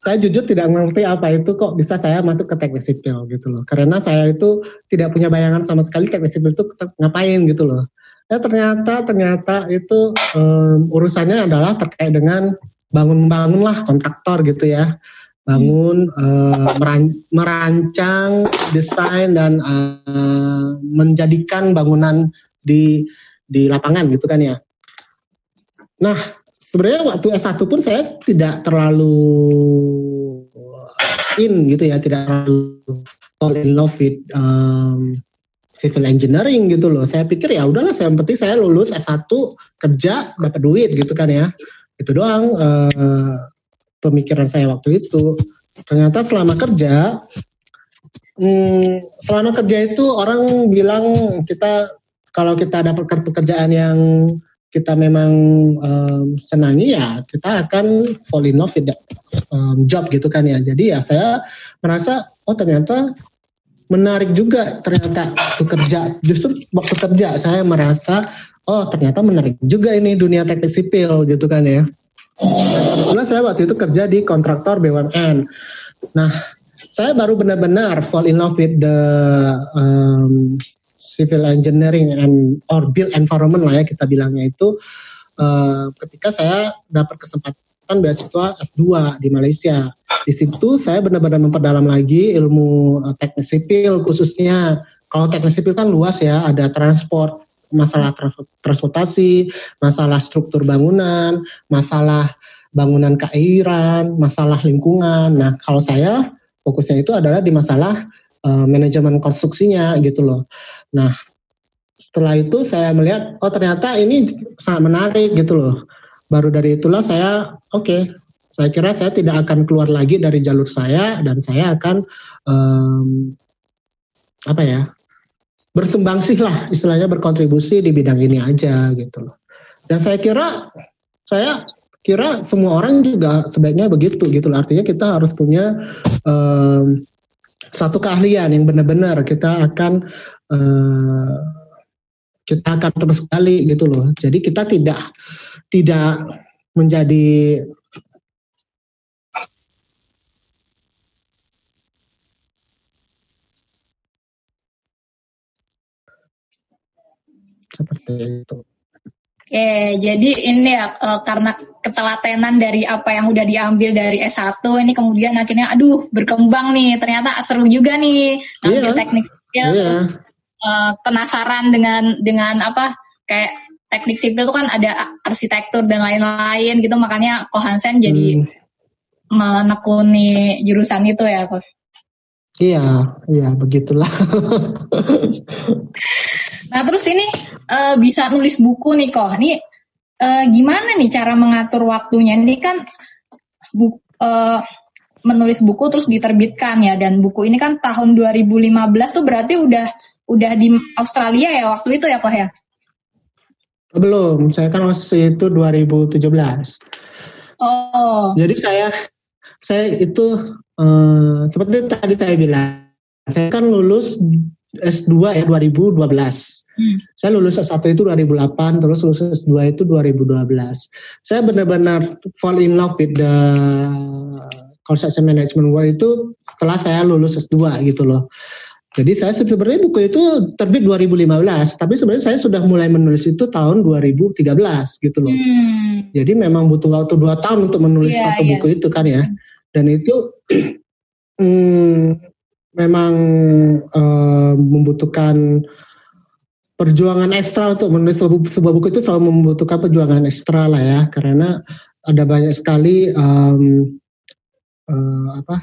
Speaker 1: saya jujur tidak mengerti apa itu kok bisa saya masuk ke teknik sipil gitu loh. Karena saya itu tidak punya bayangan sama sekali teknik sipil itu ngapain gitu loh. Ya ternyata ternyata itu em, urusannya adalah terkait dengan bangun-bangun lah kontraktor gitu ya. Bangun eh, meran- merancang, desain dan eh, menjadikan bangunan di di lapangan gitu kan ya. Nah, sebenarnya waktu S1 pun saya tidak terlalu in gitu ya, tidak terlalu fall in love with um, civil engineering gitu loh. Saya pikir ya udahlah, saya penting saya lulus S1 kerja dapat duit gitu kan ya. Itu doang eh, pemikiran saya waktu itu. Ternyata selama kerja, hmm, selama kerja itu orang bilang kita kalau kita dapat pekerjaan yang kita memang um, senangi ya kita akan fall in love with that um, job gitu kan ya. Jadi ya saya merasa oh ternyata menarik juga ternyata waktu kerja. Justru waktu kerja saya merasa oh ternyata menarik juga ini dunia teknik sipil gitu kan ya. Kebetulan saya waktu itu kerja di kontraktor BUMN. Nah, saya baru benar-benar fall in love with the um, civil engineering and or build environment lah ya kita bilangnya itu uh, ketika saya dapat kesempatan beasiswa S2 di Malaysia. Di situ saya benar-benar memperdalam lagi ilmu uh, teknik sipil khususnya. Kalau teknik sipil kan luas ya, ada transport, masalah trans- transportasi, masalah struktur bangunan, masalah bangunan keairan, masalah lingkungan. Nah, kalau saya fokusnya itu adalah di masalah uh, manajemen konstruksinya gitu loh. Nah, setelah itu saya melihat oh ternyata ini sangat menarik gitu loh. Baru dari itulah saya oke, okay, saya kira saya tidak akan keluar lagi dari jalur saya dan saya akan um, apa ya bersembangsih lah istilahnya berkontribusi di bidang ini aja gitu loh. Dan saya kira saya kira semua orang juga sebaiknya begitu gitu loh. Artinya kita harus punya um, satu keahlian yang benar-benar kita akan uh, kita akan terus sekali gitu loh. Jadi kita tidak tidak menjadi seperti itu.
Speaker 4: Oke, jadi ini ya eh, karena ketelatenan dari apa yang udah diambil dari S1 ini kemudian akhirnya aduh berkembang nih ternyata seru juga nih ngambil
Speaker 1: Iya.
Speaker 4: teknik sipil
Speaker 1: Iya.
Speaker 4: terus eh, penasaran dengan dengan apa kayak teknik sipil itu kan ada arsitektur dan lain-lain gitu makanya Ko Hansen jadi
Speaker 1: Hmm.
Speaker 4: menekuni jurusan itu ya.
Speaker 1: Iya, iya begitulah.
Speaker 4: Nah terus ini eh, bisa nulis buku nih kok. Ini eh, gimana nih cara mengatur waktunya? Ini kan bu, eh, menulis buku terus diterbitkan ya dan buku ini kan tahun 2015 tuh berarti udah udah di Australia ya waktu itu ya kok ya?
Speaker 1: Belum, saya kan masih itu 2017.
Speaker 4: Oh,
Speaker 1: Jadi saya saya itu eh, seperti tadi saya bilang, saya kan lulus S2 ya 2012.
Speaker 4: hmm.
Speaker 1: Saya lulus S1 itu 2008, terus lulus S2 itu 2012. Saya benar-benar fall in love with the construction management world itu setelah saya lulus S2 gitu loh. Jadi saya sebenarnya buku itu terbit 2015, tapi sebenarnya saya sudah mulai menulis itu tahun 2013 gitu loh.
Speaker 4: Hmm.
Speaker 1: Jadi memang butuh waktu dua tahun untuk menulis
Speaker 4: Iya,
Speaker 1: satu
Speaker 4: iya.
Speaker 1: buku itu kan ya. Dan itu hmm, memang eh, membutuhkan perjuangan ekstra untuk menulis sebuah, sebuah buku itu selalu membutuhkan perjuangan ekstra lah ya, karena ada banyak sekali em, eh, apa?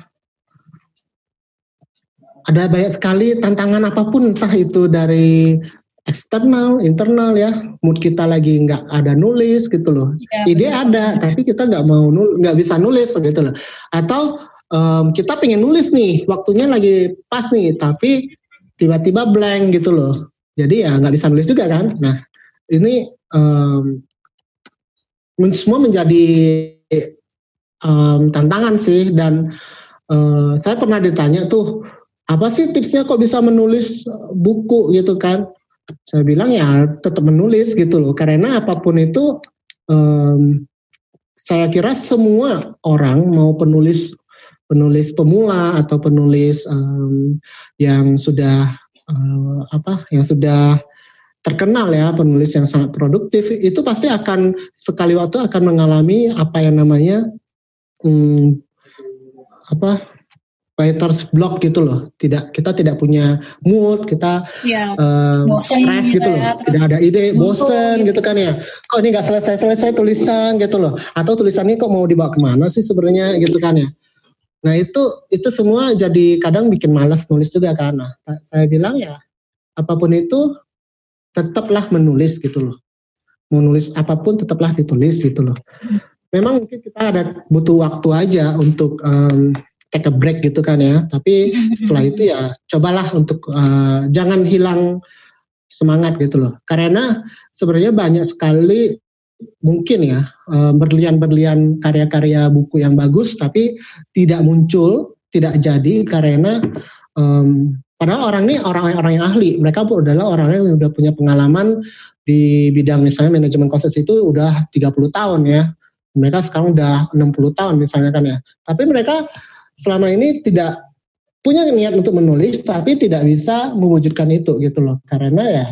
Speaker 1: Ada banyak sekali tantangan apa pun entah itu dari eksternal, internal ya. Mood kita lagi nggak ada nulis gitu loh.
Speaker 4: Ya,
Speaker 1: Ide ada, tapi kita nggak mau nul, nggak bisa nulis gitu loh. Atau um, kita pengen nulis nih, waktunya lagi pas nih, tapi tiba-tiba blank gitu loh. Jadi ya nggak bisa nulis juga kan. Nah ini um, semua menjadi um, tantangan sih dan uh, saya pernah ditanya tuh apa sih tipsnya kok bisa menulis buku gitu kan saya bilang ya tetap menulis gitu loh karena apa pun itu um, saya kira semua orang mau penulis penulis pemula atau penulis um, yang sudah uh, apa yang sudah terkenal ya penulis yang sangat produktif itu pasti akan sekali waktu akan mengalami apa yang namanya um, apa writer's block gitu loh. Tidak kita tidak punya mood, kita
Speaker 4: ya,
Speaker 1: uh, stres gitu loh. Ya, tidak ada ide, bosen gitu. gitu kan ya. Kok ini nggak selesai-selesai tulisan gitu loh. Atau tulisannya kok mau dibawa ke mana sih sebenarnya gitu kan ya. Nah itu itu semua jadi kadang bikin malas nulis juga karena saya bilang ya apa pun itu tetaplah menulis gitu loh. Mau nulis apa pun tetaplah ditulis gitu loh. Memang mungkin kita ada butuh waktu aja untuk um, take a break gitu kan ya. Tapi setelah itu ya cobalah untuk uh, jangan hilang semangat gitu loh. Karena sebenarnya banyak sekali mungkin ya uh, berlian-berlian karya-karya buku yang bagus tapi tidak muncul, tidak jadi karena um, padahal orang ini orang-orang yang ahli. Mereka pun adalah orang yang sudah punya pengalaman di bidang misalnya manajemen konsep itu udah 30 tahun ya. Mereka sekarang udah 60 tahun misalnya kan ya. Tapi mereka selama ini tidak punya niat untuk menulis tapi tidak bisa mewujudkan itu gitu loh karena ya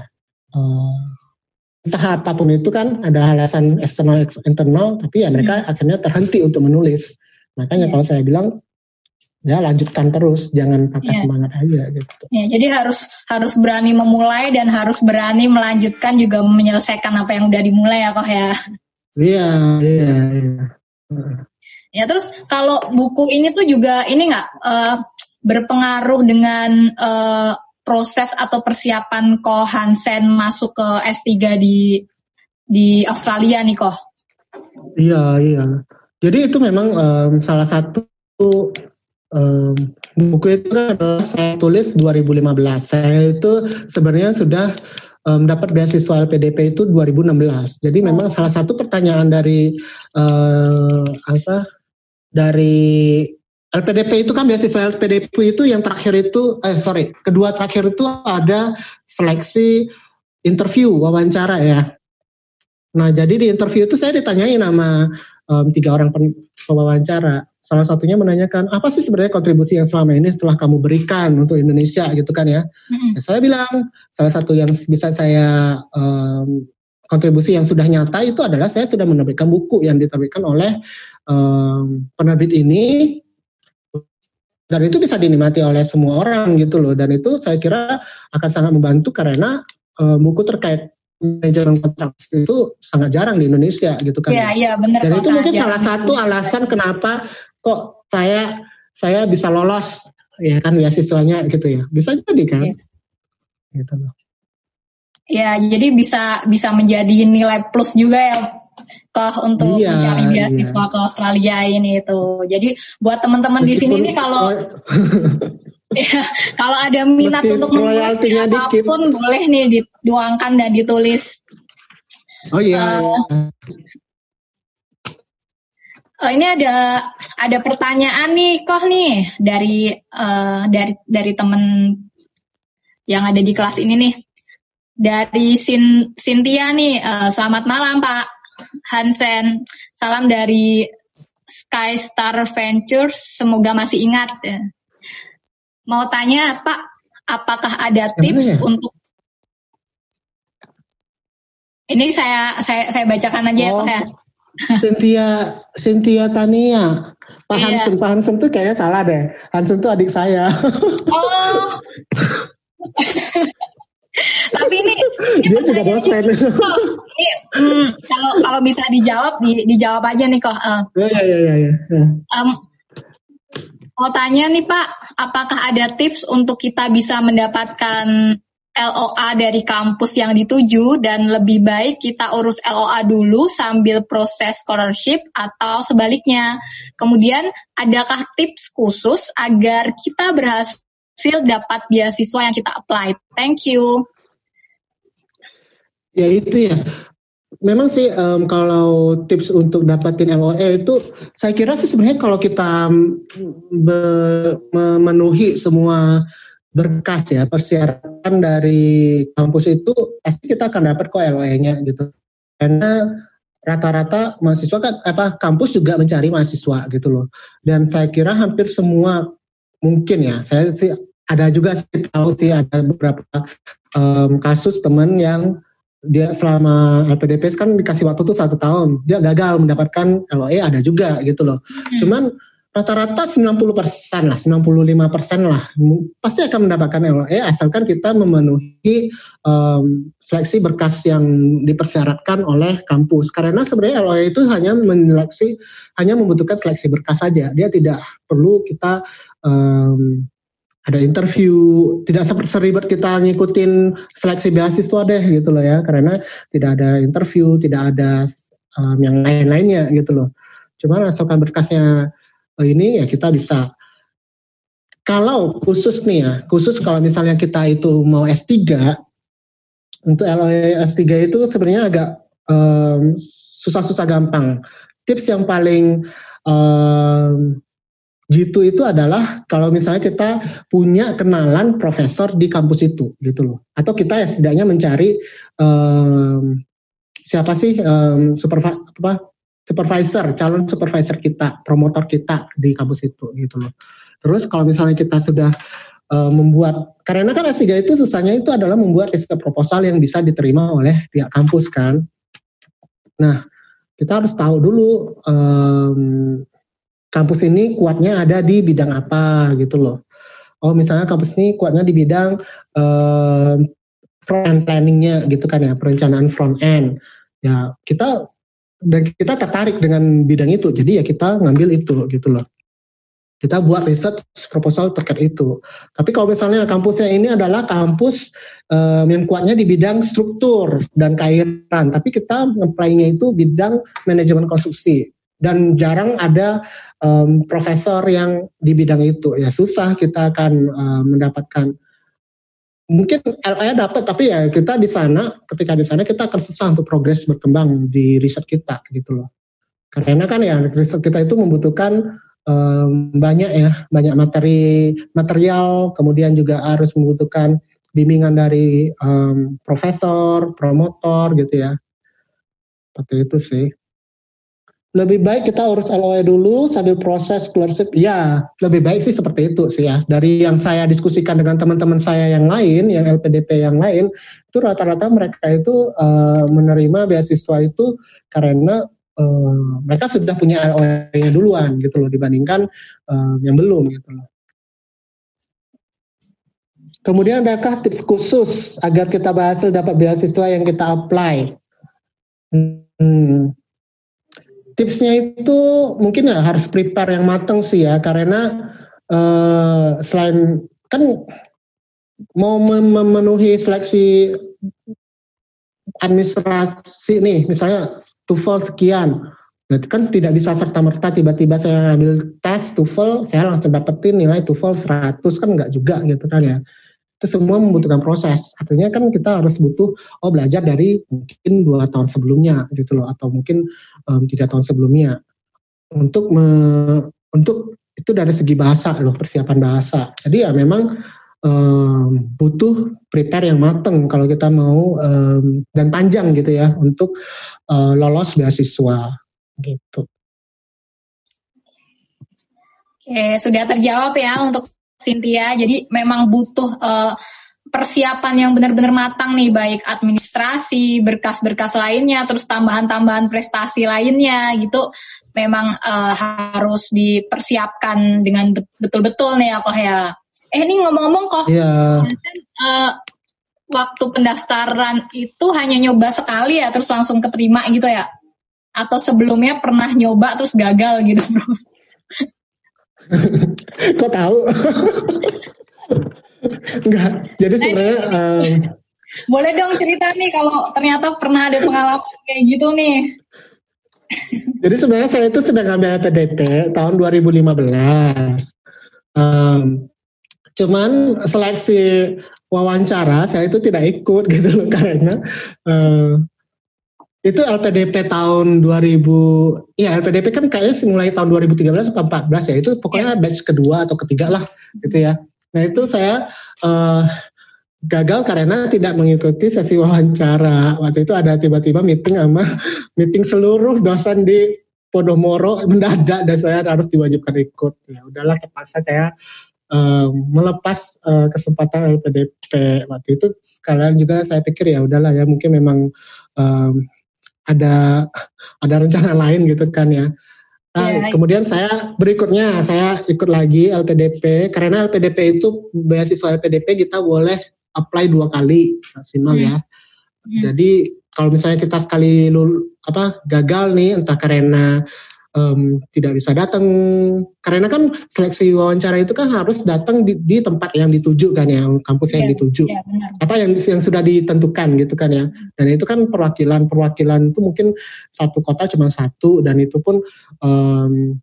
Speaker 1: uh, entah apa pun itu kan ada alasan eksternal internal tapi ya mereka hmm. akhirnya terhenti untuk menulis makanya yeah. kalau saya bilang ya lanjutkan terus jangan patah yeah. semangat aja gitu.
Speaker 4: Ya, jadi harus harus berani memulai dan harus berani melanjutkan juga menyelesaikan apa yang udah dimulai ya kok ya.
Speaker 1: Iya, iya, iya.
Speaker 4: Ya terus kalau buku ini tuh juga ini nggak uh, berpengaruh dengan uh, proses atau persiapan Ko Hansen masuk ke S3 di di Australia nih Ko?
Speaker 1: Iya iya. Jadi itu memang um, salah satu um, buku itu kan saya tulis 2015. Saya itu sebenarnya sudah um, dapat beasiswa LPDP itu 2016. Jadi memang salah satu pertanyaan dari uh, apa dari LPDP itu kan beasiswa LPDP itu yang terakhir itu eh sorry kedua terakhir itu ada seleksi interview wawancara ya. Nah jadi di interview itu saya ditanyain sama um, tiga orang pewawancara. Salah satunya menanyakan apa sih sebenarnya kontribusi yang selama ini setelah kamu berikan untuk Indonesia gitu kan ya. Mm-hmm. saya bilang salah satu yang bisa saya um, kontribusi yang sudah nyata itu adalah saya sudah menerbitkan buku yang diterbitkan oleh um, penerbit ini dan itu bisa dinikmati oleh semua orang gitu loh dan itu saya kira akan sangat membantu karena um, buku terkait manajemen kontrak itu sangat jarang di Indonesia gitu kan.
Speaker 4: Iya, iya benar.
Speaker 1: Dan itu mungkin salah satu alasan kenapa kok saya saya bisa lolos ya kan beasiswanya gitu ya. Bisa jadi kan. Ya. Gitu loh.
Speaker 4: Ya, jadi bisa bisa menjadi nilai plus juga ya kok untuk iya, mencari beasiswa iya. ke Australia ini itu. Jadi buat teman-teman di sini nih kalau ya, kalau ada minat untuk menulis apa pun dikit. boleh nih dituangkan dan ditulis.
Speaker 1: Oh iya. Uh,
Speaker 4: Oh, ini ada ada pertanyaan nih, kok nih dari uh, dari dari temen yang ada di kelas ini nih dari Sin Cynthia nih, uh, selamat malam Pak Hansen. Salam dari Sky Star Ventures, semoga masih ingat. Ya. Mau tanya Pak, apakah ada tips ya? untuk ini saya saya saya bacakan aja ya, oh, ya Pak ya.
Speaker 1: Cynthia Cynthia Tania. Pak iya. Hansen, Pak Hansen tuh kayaknya salah deh. Hansen tuh adik saya. Oh.
Speaker 4: Tapi
Speaker 1: ini, dia juga dosen.
Speaker 4: Ini hmm, kalau kalau bisa dijawab di, dijawab aja nih kok. Uh.
Speaker 1: Ya ya ya ya.
Speaker 4: Um, mau tanya nih Pak, apakah ada tips untuk kita bisa mendapatkan LOA dari kampus yang dituju dan lebih baik kita urus LOA dulu sambil proses scholarship atau sebaliknya. Kemudian adakah tips khusus agar kita berhasil dapat beasiswa yang kita apply? Thank you.
Speaker 1: Ya itu ya. Memang sih um, kalau tips untuk dapatin LOE itu saya kira sih sebenarnya kalau kita be, memenuhi semua berkas ya persyaratan dari kampus itu pasti kita akan dapat kok LOE-nya gitu. Karena rata-rata mahasiswa kan apa kampus juga mencari mahasiswa gitu loh. Dan saya kira hampir semua mungkin ya, saya sih ada juga sih tahu sih ada beberapa um, kasus teman yang dia selama LPDP kan dikasih waktu tuh satu tahun dia gagal mendapatkan LOE ada juga gitu loh hmm. cuman rata-rata 90 persen lah, 95 persen lah pasti akan mendapatkan LOE asalkan kita memenuhi um, seleksi berkas yang dipersyaratkan oleh kampus. Karena sebenarnya LOE itu hanya menyeleksi, hanya membutuhkan seleksi berkas saja. Dia tidak perlu kita um, ada interview, tidak seperti seribet kita ngikutin seleksi beasiswa deh gitu loh ya, karena tidak ada interview, tidak ada um, yang lain-lainnya gitu loh. Cuman asalkan berkasnya ini ya kita bisa kalau khusus nih ya, khusus kalau misalnya kita itu mau S3, untuk LOE S3 itu sebenarnya agak um, susah-susah gampang. Tips yang paling um, jitu itu adalah kalau misalnya kita punya kenalan profesor di kampus itu gitu loh. Atau kita ya setidaknya mencari um, siapa sih um, supervisor apa supervisor, calon supervisor kita, promotor kita di kampus itu gitu loh. Terus kalau misalnya kita sudah uh, membuat karena kan S3 itu susahnya itu adalah membuat riset proposal yang bisa diterima oleh pihak kampus kan. Nah, kita harus tahu dulu um, kampus ini kuatnya ada di bidang apa gitu loh. Oh, misalnya kampus ini kuatnya di bidang um, front end planningnya gitu kan ya, perencanaan front end. Ya, kita dan kita tertarik dengan bidang itu jadi ya kita ngambil itu gitu loh kita buat riset proposal terkait itu tapi kalau misalnya kampusnya ini adalah kampus um, yang kuatnya di bidang struktur dan keairan tapi kita ngeplaynya itu bidang manajemen konstruksi dan jarang ada um, profesor yang di bidang itu. Ya susah kita akan um, mendapatkan. Mungkin LA dapat tapi ya kita di sana ketika di sana kita akan susah untuk progres berkembang di riset kita gitu loh. Karena kan ya riset kita itu membutuhkan um, banyak ya banyak materi material kemudian juga harus membutuhkan bimbingan dari um, profesor promotor gitu ya. Seperti itu sih lebih baik kita urus LOE dulu sambil proses scholarship. Ya, lebih baik sih seperti itu sih ya. Dari yang saya diskusikan dengan teman-teman saya yang lain, yang LPDP yang lain, itu rata-rata mereka itu uh, menerima beasiswa itu karena uh, mereka sudah punya LOE-nya duluan gitu loh dibandingkan uh, yang belum gitu loh. Kemudian adakah tips khusus agar kita berhasil dapat beasiswa yang kita apply? Hmm tipsnya itu mungkin ya harus prepare yang matang sih ya karena uh, selain kan mau memenuhi seleksi administrasi nih misalnya TOEFL sekian Berarti kan tidak bisa serta-merta tiba-tiba saya ambil tes TOEFL, saya langsung dapetin nilai TOEFL 100 kan enggak juga gitu kan ya itu semua membutuhkan proses. Artinya kan kita harus butuh oh belajar dari mungkin dua tahun sebelumnya gitu loh atau mungkin tiga tahun sebelumnya untuk me, untuk itu dari segi bahasa loh persiapan bahasa. Jadi ya memang um, butuh prepare yang mateng kalau kita mau um, dan panjang gitu ya untuk uh, lolos beasiswa gitu.
Speaker 4: Oke, sudah terjawab ya untuk Cynthia. Jadi memang butuh uh, persiapan yang benar-benar matang nih, baik administrasi, berkas-berkas lainnya, terus tambahan-tambahan prestasi lainnya gitu. Memang uh, harus dipersiapkan dengan betul-betul nih ya kok ya. Eh ini ngomong-ngomong kok, yeah. uh, waktu pendaftaran itu hanya nyoba sekali ya, terus langsung keterima gitu ya? Atau sebelumnya pernah nyoba terus gagal gitu bro?
Speaker 1: Kok tahu? Enggak. Jadi sebenarnya um,
Speaker 4: Boleh dong cerita nih kalau ternyata pernah ada pengalaman kayak gitu nih.
Speaker 1: jadi sebenarnya saya itu sedang ambil LPDP tahun 2015. Um, cuman seleksi wawancara saya itu tidak ikut gitu loh karena uh, itu LPDP tahun 2000 ya LPDP kan kayaknya mulai tahun 2013 atau 14 ya itu pokoknya batch kedua atau ketiga lah gitu ya nah itu saya uh, gagal karena tidak mengikuti sesi wawancara. Waktu itu ada tiba-tiba meeting sama meeting seluruh dosen di Podomoro mendadak dan saya harus diwajibkan ikut. Ya udahlah terpaksa saya uh, melepas uh, kesempatan LPDP waktu itu sekalian juga saya pikir ya udahlah ya mungkin memang um, ada ada rencana lain gitu kan ya. Nah, ya, kemudian saya berikutnya saya ikut lagi LPDP karena LPDP itu beasiswa LPDP kita boleh apply dua kali maksimal hmm. ya. Hmm. Jadi kalau misalnya kita sekali lul, apa gagal nih entah karena um, tidak bisa datang karena kan seleksi wawancara itu kan harus datang di, di tempat yang dituju kan ya kampus yang ya, dituju. ya, apa yang yang sudah ditentukan gitu kan ya. Dan itu kan perwakilan perwakilan itu mungkin satu kota cuma satu dan itu pun um,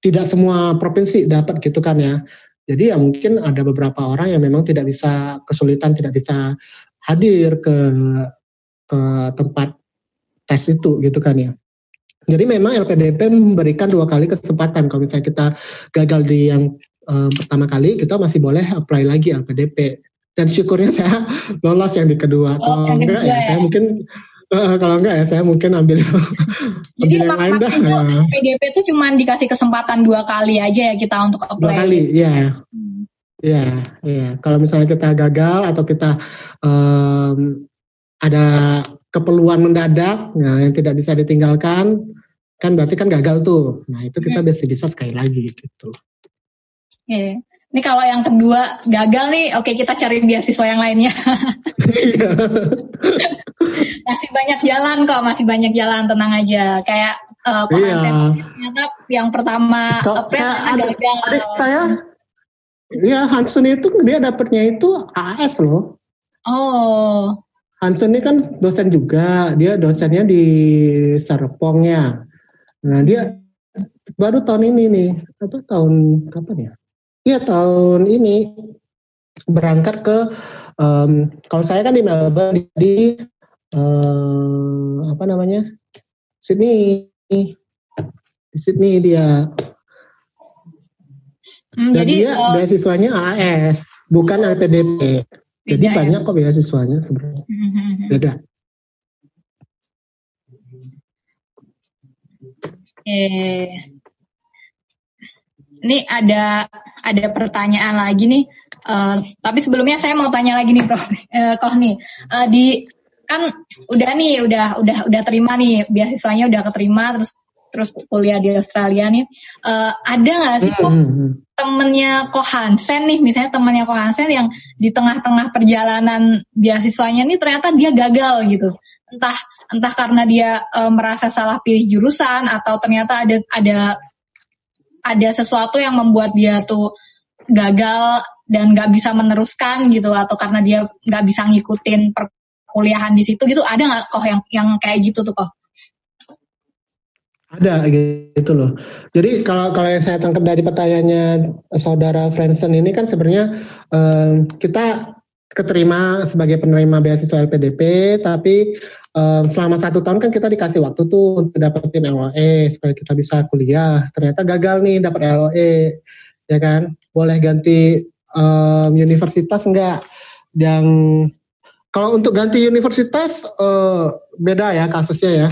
Speaker 1: tidak semua provinsi dapat gitu kan ya. Jadi ya mungkin ada beberapa orang yang memang tidak bisa kesulitan tidak bisa hadir ke ke tempat tes itu gitu kan ya jadi memang LPDP memberikan dua kali kesempatan. Kalau misalnya kita gagal di yang um, pertama kali, kita masih boleh apply lagi LPDP. Dan syukurnya saya lolos yang di kedua. Oh, kalau enggak ya, ya, saya mungkin uh, kalau enggak ya saya mungkin ambil
Speaker 4: Jadi ambil yang lain dah. LPDP itu cuma dikasih kesempatan dua kali aja ya kita untuk apply.
Speaker 1: Dua kali, iya. Hmm. Iya, iya. Kalau misalnya kita gagal atau kita um, ada keperluan mendadak ya, yang tidak bisa ditinggalkan, kan berarti kan gagal tuh. Nah itu kita hmm. bisa sekali lagi gitu.
Speaker 4: Oke. Ini kalau yang kedua gagal nih, oke kita cari beasiswa yang lainnya. Iya. masih banyak jalan kok, masih banyak jalan, tenang aja. Kayak uh, iya. ternyata yang pertama
Speaker 1: ada, gagal. Adik saya, Iya Hansen itu dia dapatnya itu AS loh.
Speaker 4: Oh.
Speaker 1: Hansen ini kan dosen juga, dia dosennya di Serpong ya. Nah dia baru tahun ini nih, apa tahun kapan ya? Iya tahun ini berangkat ke um, kalau saya kan di Melbourne di um, apa namanya? Sydney. Di Sydney dia. Hmm, dan jadi, dia uh, beasiswanya AS bukan LPDP jadi ya? banyak kok beasiswanya sebenarnya hmm, hmm, beda
Speaker 4: Okay. Ini ada ada pertanyaan lagi nih. Uh, tapi sebelumnya saya mau tanya lagi nih, Prof. Uh, Koh nih, uh, di kan udah nih, udah udah udah terima nih beasiswanya udah keterima, terus terus kuliah di Australia nih. Uh, ada nggak sih kok mm -hmm. temennya Ko Hansen nih, misalnya temennya Ko Hansen yang di tengah-tengah perjalanan beasiswanya nih ternyata dia gagal gitu entah entah karena dia e, merasa salah pilih jurusan atau ternyata ada ada ada sesuatu yang membuat dia tuh gagal dan nggak bisa meneruskan gitu atau karena dia nggak bisa ngikutin perkuliahan di situ gitu ada nggak kok yang yang kayak gitu tuh kok
Speaker 1: ada gitu loh. Jadi kalau kalau yang saya tangkap dari pertanyaannya saudara Friendson ini kan sebenarnya um, kita keterima sebagai penerima beasiswa LPDP, tapi um, selama satu tahun kan kita dikasih waktu tuh untuk dapetin LOE supaya kita bisa kuliah. Ternyata gagal nih dapat LOE, ya kan? Boleh ganti um, universitas enggak? Yang kalau untuk ganti universitas uh, beda ya kasusnya ya.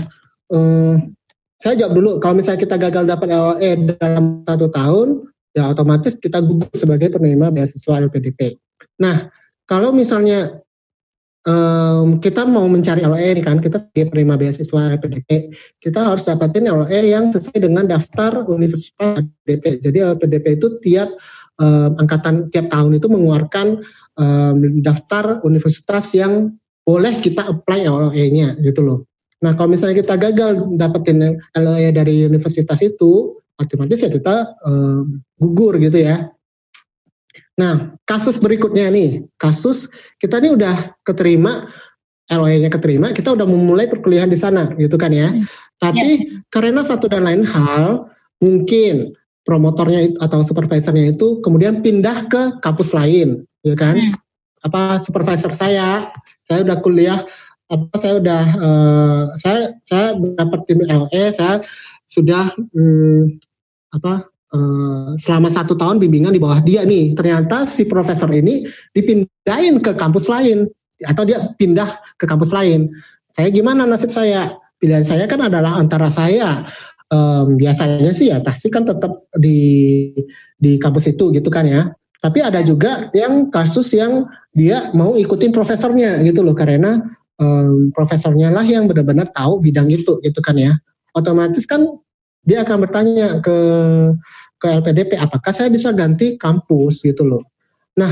Speaker 1: Um, saya jawab dulu, kalau misalnya kita gagal dapat LOE dalam satu tahun, ya otomatis kita gugur sebagai penerima beasiswa LPDP. Nah, kalau misalnya um, kita mau mencari LOE ini kan, kita sebagai penerima beasiswa LPDP, kita harus dapatin LOE yang sesuai dengan daftar universitas LPDP. Jadi LPDP itu tiap um, angkatan tiap tahun itu mengeluarkan um, daftar universitas yang boleh kita apply LOE-nya gitu loh. Nah kalau misalnya kita gagal dapetin LOE dari universitas itu, otomatis ya kita um, gugur gitu ya. Nah, kasus berikutnya nih, kasus kita nih udah keterima LOE-nya keterima, kita udah memulai perkuliahan di sana, gitu kan ya. Hmm. Tapi ya. karena satu dan lain hal, mungkin promotornya atau supervisornya itu kemudian pindah ke kampus lain, ya kan? Hmm. Apa supervisor saya, saya udah kuliah, apa saya udah, uh, saya saya dapat tim LOE, saya sudah hmm, apa uh, selama satu tahun bimbingan di bawah dia nih. Ternyata si profesor ini dipindahin ke kampus lain atau dia pindah ke kampus lain. Saya gimana nasib saya? Pilihan saya kan adalah antara saya um, biasanya sih ya pasti kan tetap di di kampus itu gitu kan ya. Tapi ada juga yang kasus yang dia mau ikutin profesornya gitu loh karena um, profesornya lah yang benar-benar tahu bidang itu gitu kan ya. Otomatis kan dia akan bertanya ke ke LPDP apakah saya bisa ganti kampus gitu loh. Nah,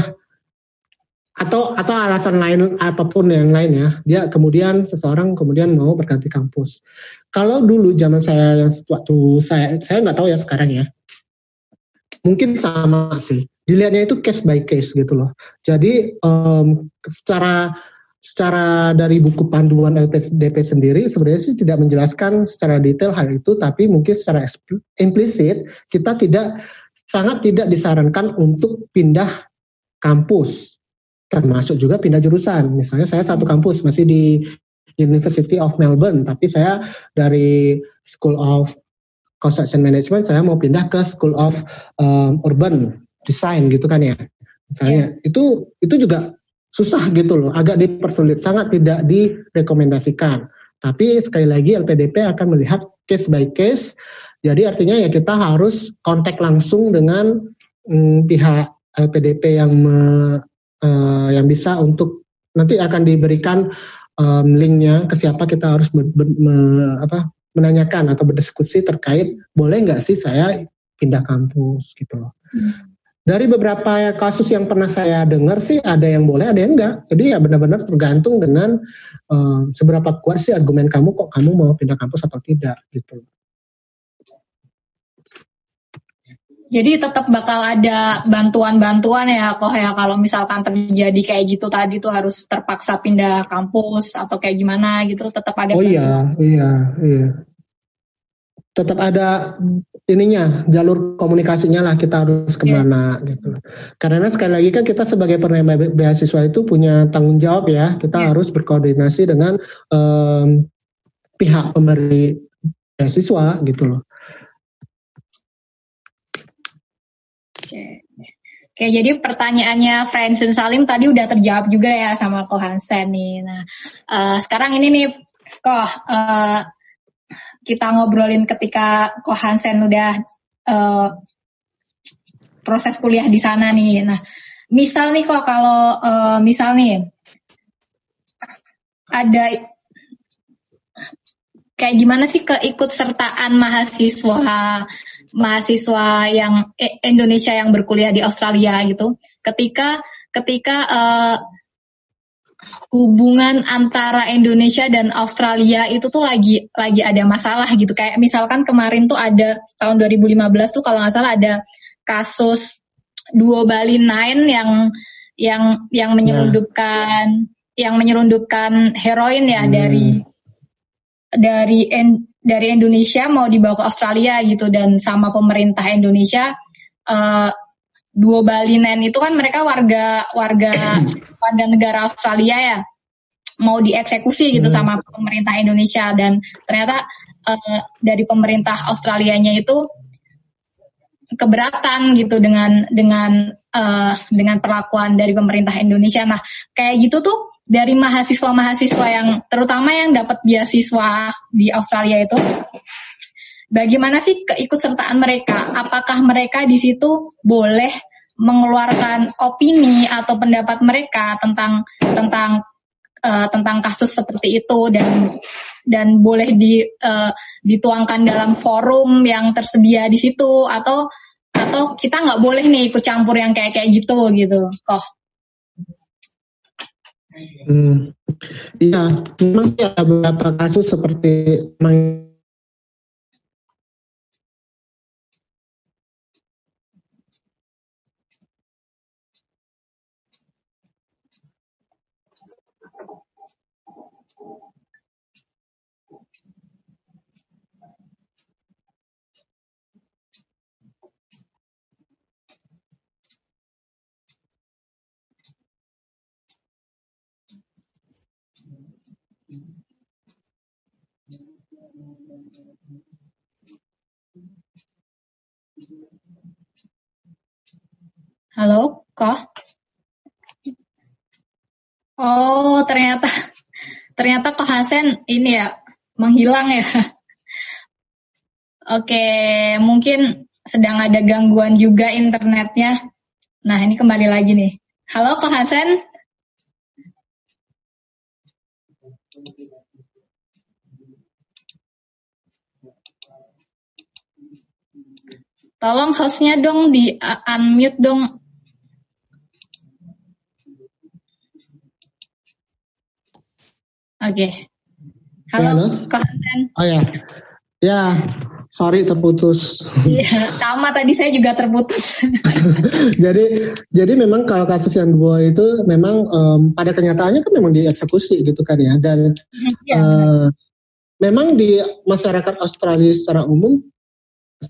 Speaker 1: atau atau alasan lain apa pun yang lain ya dia kemudian seseorang kemudian mau berganti kampus kalau dulu zaman saya yang waktu saya saya nggak tahu ya sekarang ya mungkin sama sih dilihatnya itu case by case gitu loh jadi um, secara secara dari buku panduan LPDP sendiri sebenarnya sih tidak menjelaskan secara detail hal itu tapi mungkin secara implisit kita tidak sangat tidak disarankan untuk pindah kampus termasuk juga pindah jurusan. Misalnya saya satu kampus masih di University of Melbourne, tapi saya dari School of Construction Management saya mau pindah ke School of um, Urban Design gitu kan ya. Misalnya yeah. itu itu juga susah gitu loh, agak dipersulit, sangat tidak direkomendasikan. Tapi sekali lagi LPDP akan melihat case by case. Jadi artinya ya kita harus kontak langsung dengan hmm, pihak LPDP yang me, uh, yang bisa untuk nanti akan diberikan um, linknya ke siapa kita harus ber, ber, me, apa, menanyakan atau berdiskusi terkait boleh nggak sih saya pindah kampus gitu loh. Hmm. Dari beberapa kasus yang pernah saya dengar sih ada yang boleh, ada yang enggak. Jadi ya benar-benar tergantung dengan um, seberapa kuat sih argumen kamu kok kamu mau pindah kampus atau tidak gitu.
Speaker 4: Jadi tetap bakal ada bantuan-bantuan ya kok ya kalau misalkan terjadi kayak gitu tadi tuh harus terpaksa pindah kampus atau kayak gimana gitu tetap ada.
Speaker 1: Oh iya, iya, iya. Tetap ada ininya jalur komunikasinya lah kita harus ke mana yeah. gitu. Karena sekali lagi kan kita sebagai penerima beasiswa itu punya tanggung jawab ya kita yeah. harus berkoordinasi dengan um, pihak pemberi beasiswa gitu loh.
Speaker 4: Oke, jadi pertanyaannya Francine Salim tadi udah terjawab juga ya sama Ko Hansen nih. Nah, uh, sekarang ini nih, Ko, uh, kita ngobrolin ketika Ko Hansen udah uh, proses kuliah di sana nih. Nah, misal nih kok kalau uh, misal nih ada kayak gimana sih keikutsertaan mahasiswa mahasiswa yang eh, Indonesia yang berkuliah di Australia gitu ketika ketika uh, hubungan antara Indonesia dan Australia itu tuh lagi lagi ada masalah gitu kayak misalkan kemarin tuh ada tahun 2015 tuh kalau nggak salah ada kasus duo Bali Nine yang yang yang menyelundupkan yeah. yang menyelundupkan heroin ya hmm. dari dari dari Indonesia mau dibawa ke Australia gitu dan sama pemerintah Indonesia uh, dua Balinen itu kan mereka warga warga warga negara Australia ya mau dieksekusi gitu hmm. sama pemerintah Indonesia dan ternyata uh, dari pemerintah Australianya itu keberatan gitu dengan dengan uh, dengan perlakuan dari pemerintah Indonesia. Nah, kayak gitu tuh dari mahasiswa-mahasiswa yang terutama yang dapat beasiswa di Australia itu bagaimana sih keikutsertaan mereka? Apakah mereka di situ boleh mengeluarkan opini atau pendapat mereka tentang tentang uh, tentang kasus seperti itu dan dan boleh di uh, dituangkan dalam forum yang tersedia di situ atau atau kita nggak boleh nih ikut campur yang kayak kayak gitu gitu kok
Speaker 1: Hmm. Iya, memang ada beberapa kasus seperti
Speaker 4: Halo, kok? Oh, ternyata ternyata Kok Hasen ini ya menghilang ya. Oke, mungkin sedang ada gangguan juga internetnya. Nah, ini kembali lagi nih. Halo Kok Hasen. Tolong hostnya dong di uh, unmute dong. Oke. Halo,
Speaker 1: Ya, halo.
Speaker 4: Hasan.
Speaker 1: Oh ya, ya, sorry terputus.
Speaker 4: Iya, sama tadi saya juga terputus.
Speaker 1: jadi, jadi memang kalau kasus yang dua itu memang em, pada kenyataannya kan memang dieksekusi gitu kan ya, dan
Speaker 4: Iya,
Speaker 1: eh, memang di masyarakat Australia secara umum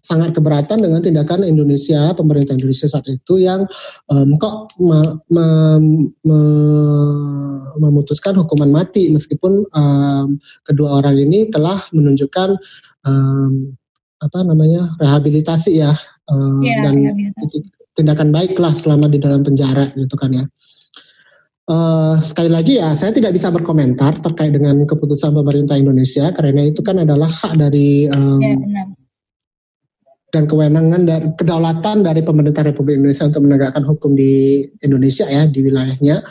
Speaker 1: sangat keberatan dengan tindakan Indonesia, pemerintah Indonesia saat itu yang em, kok me- me- me- memutuskan hukuman mati meskipun em, kedua orang ini telah menunjukkan em, apa namanya rehabilitasi ya em,
Speaker 4: Iya,
Speaker 1: dan
Speaker 4: rehabilitasi.
Speaker 1: tindakan baik lah selama di dalam penjara gitu kan ya. Eh, sekali lagi ya, saya tidak bisa berkomentar terkait dengan keputusan pemerintah Indonesia karena itu kan adalah hak dari
Speaker 4: benar.
Speaker 1: Dan kewenangan dan kedaulatan dari pemerintah Republik Indonesia untuk menegakkan hukum di Indonesia ya di wilayahnya.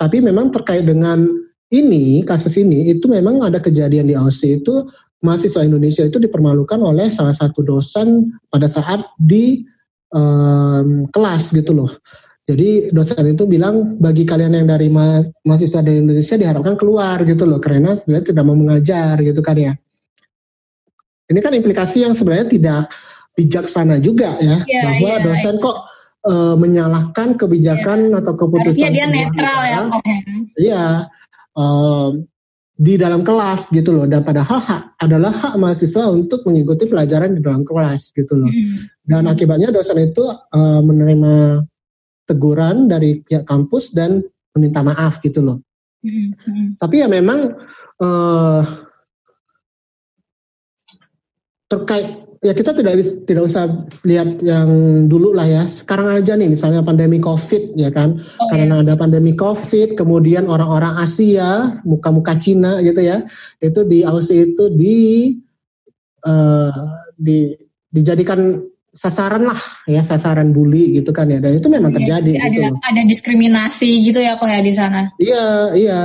Speaker 1: Tapi memang terkait dengan ini kasus ini itu memang ada kejadian di Aussie itu mahasiswa Indonesia itu dipermalukan oleh salah satu dosen pada saat di em, kelas gitu loh. Jadi dosen itu bilang bagi kalian yang dari ma- mahasiswa dari Indonesia diharapkan keluar gitu loh karena sebenarnya tidak mau mengajar gitu kan ya. Ini kan implikasi yang sebenarnya tidak bijaksana juga ya
Speaker 4: Iya,
Speaker 1: bahwa
Speaker 4: iya.
Speaker 1: dosen kok eh, menyalahkan kebijakan atau keputusan
Speaker 4: Harusnya dia
Speaker 1: sebuah
Speaker 4: netral ya,
Speaker 1: negara.
Speaker 4: Ya.
Speaker 1: Iya, em, di dalam kelas gitu loh. Dan padahal hak adalah hak mahasiswa untuk mengikuti pelajaran di dalam kelas gitu loh.
Speaker 4: Hmm.
Speaker 1: Dan akibatnya dosen itu eh, menerima teguran dari pihak kampus dan meminta maaf gitu loh.
Speaker 4: Hmm, hmm.
Speaker 1: Tapi ya memang eh, terkait ya kita tidak tidak usah lihat yang dulu lah ya. Sekarang aja nih misalnya pandemi Covid ya kan.
Speaker 4: Oh,
Speaker 1: Karena ada pandemi Covid, kemudian orang-orang Asia, muka-muka Cina gitu ya, itu di Aussie itu di eh, di dijadikan sasaran lah ya, sasaran bully gitu kan ya. Dan itu memang terjadi
Speaker 4: Jadi
Speaker 1: gitu
Speaker 4: ada
Speaker 1: loh.
Speaker 4: ada diskriminasi gitu ya kok ya di sana.
Speaker 1: Iya, iya.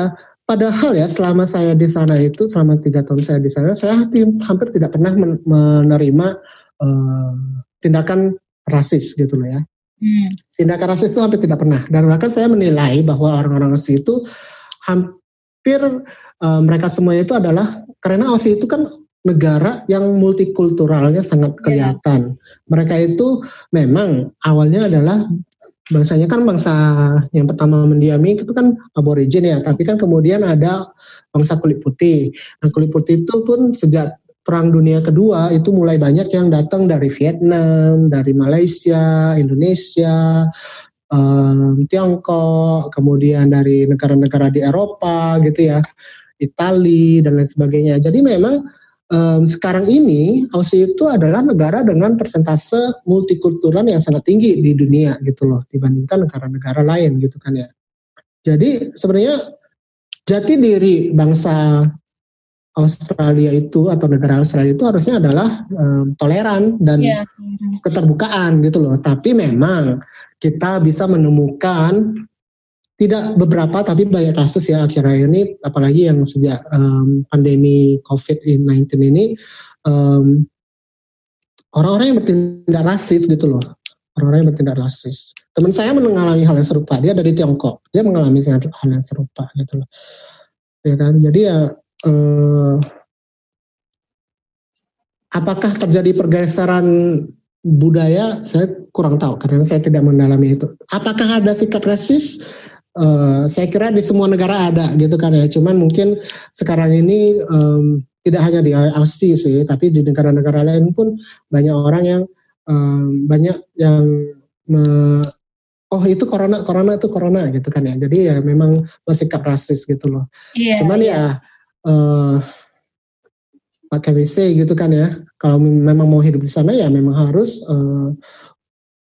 Speaker 1: Padahal ya selama saya di sana itu, selama tiga tahun saya di sana, saya hampir tidak pernah men- menerima eh, tindakan rasis gitu loh ya.
Speaker 4: Hmm.
Speaker 1: Tindakan rasis itu hampir tidak pernah. Dan bahkan saya menilai bahwa orang-orang Aussie itu hampir eh, mereka semua itu adalah karena Aussie itu kan negara yang multikulturalnya sangat
Speaker 4: Iya.
Speaker 1: kelihatan. Mereka itu memang awalnya adalah bangsanya kan bangsa yang pertama mendiami itu kan aborigin ya, tapi kan kemudian ada bangsa kulit putih. Nah kulit putih itu pun sejak Perang Dunia Kedua itu mulai banyak yang datang dari Vietnam, dari Malaysia, Indonesia, em, Tiongkok, kemudian dari negara-negara di Eropa gitu ya, Itali dan lain sebagainya. Jadi memang em, sekarang ini Aussie itu adalah negara dengan persentase multikultural yang sangat tinggi di dunia gitu loh dibandingkan negara-negara lain gitu kan ya. Jadi sebenarnya jati diri bangsa Australia itu atau negara Australia itu harusnya adalah em, toleran dan
Speaker 4: Iya.
Speaker 1: keterbukaan gitu loh. Tapi memang kita bisa menemukan tidak beberapa tapi banyak kasus ya akhir-akhir ini apalagi yang sejak em, pandemi COVID-19 ini em, orang-orang yang bertindak rasis gitu loh. Orang-orang yang bertindak rasis. Teman saya mengalami hal yang serupa. Dia dari Tiongkok. Dia mengalami hal yang serupa gitu loh. Ya kan? Jadi ya eh, apakah terjadi pergeseran budaya saya kurang tahu karena saya tidak mendalami itu. Apakah ada sikap rasis? Eh, saya kira di semua negara ada gitu kan ya. Cuman mungkin sekarang ini em, tidak hanya di Aussie sih, tapi di negara-negara lain pun banyak orang yang em, banyak yang me- oh itu corona corona itu corona gitu kan ya. Jadi ya memang bersikap rasis gitu loh.
Speaker 4: Iya.
Speaker 1: Cuman
Speaker 4: iya.
Speaker 1: ya eh, pakai WC gitu kan ya. Kalau memang mau hidup di sana ya memang harus uh,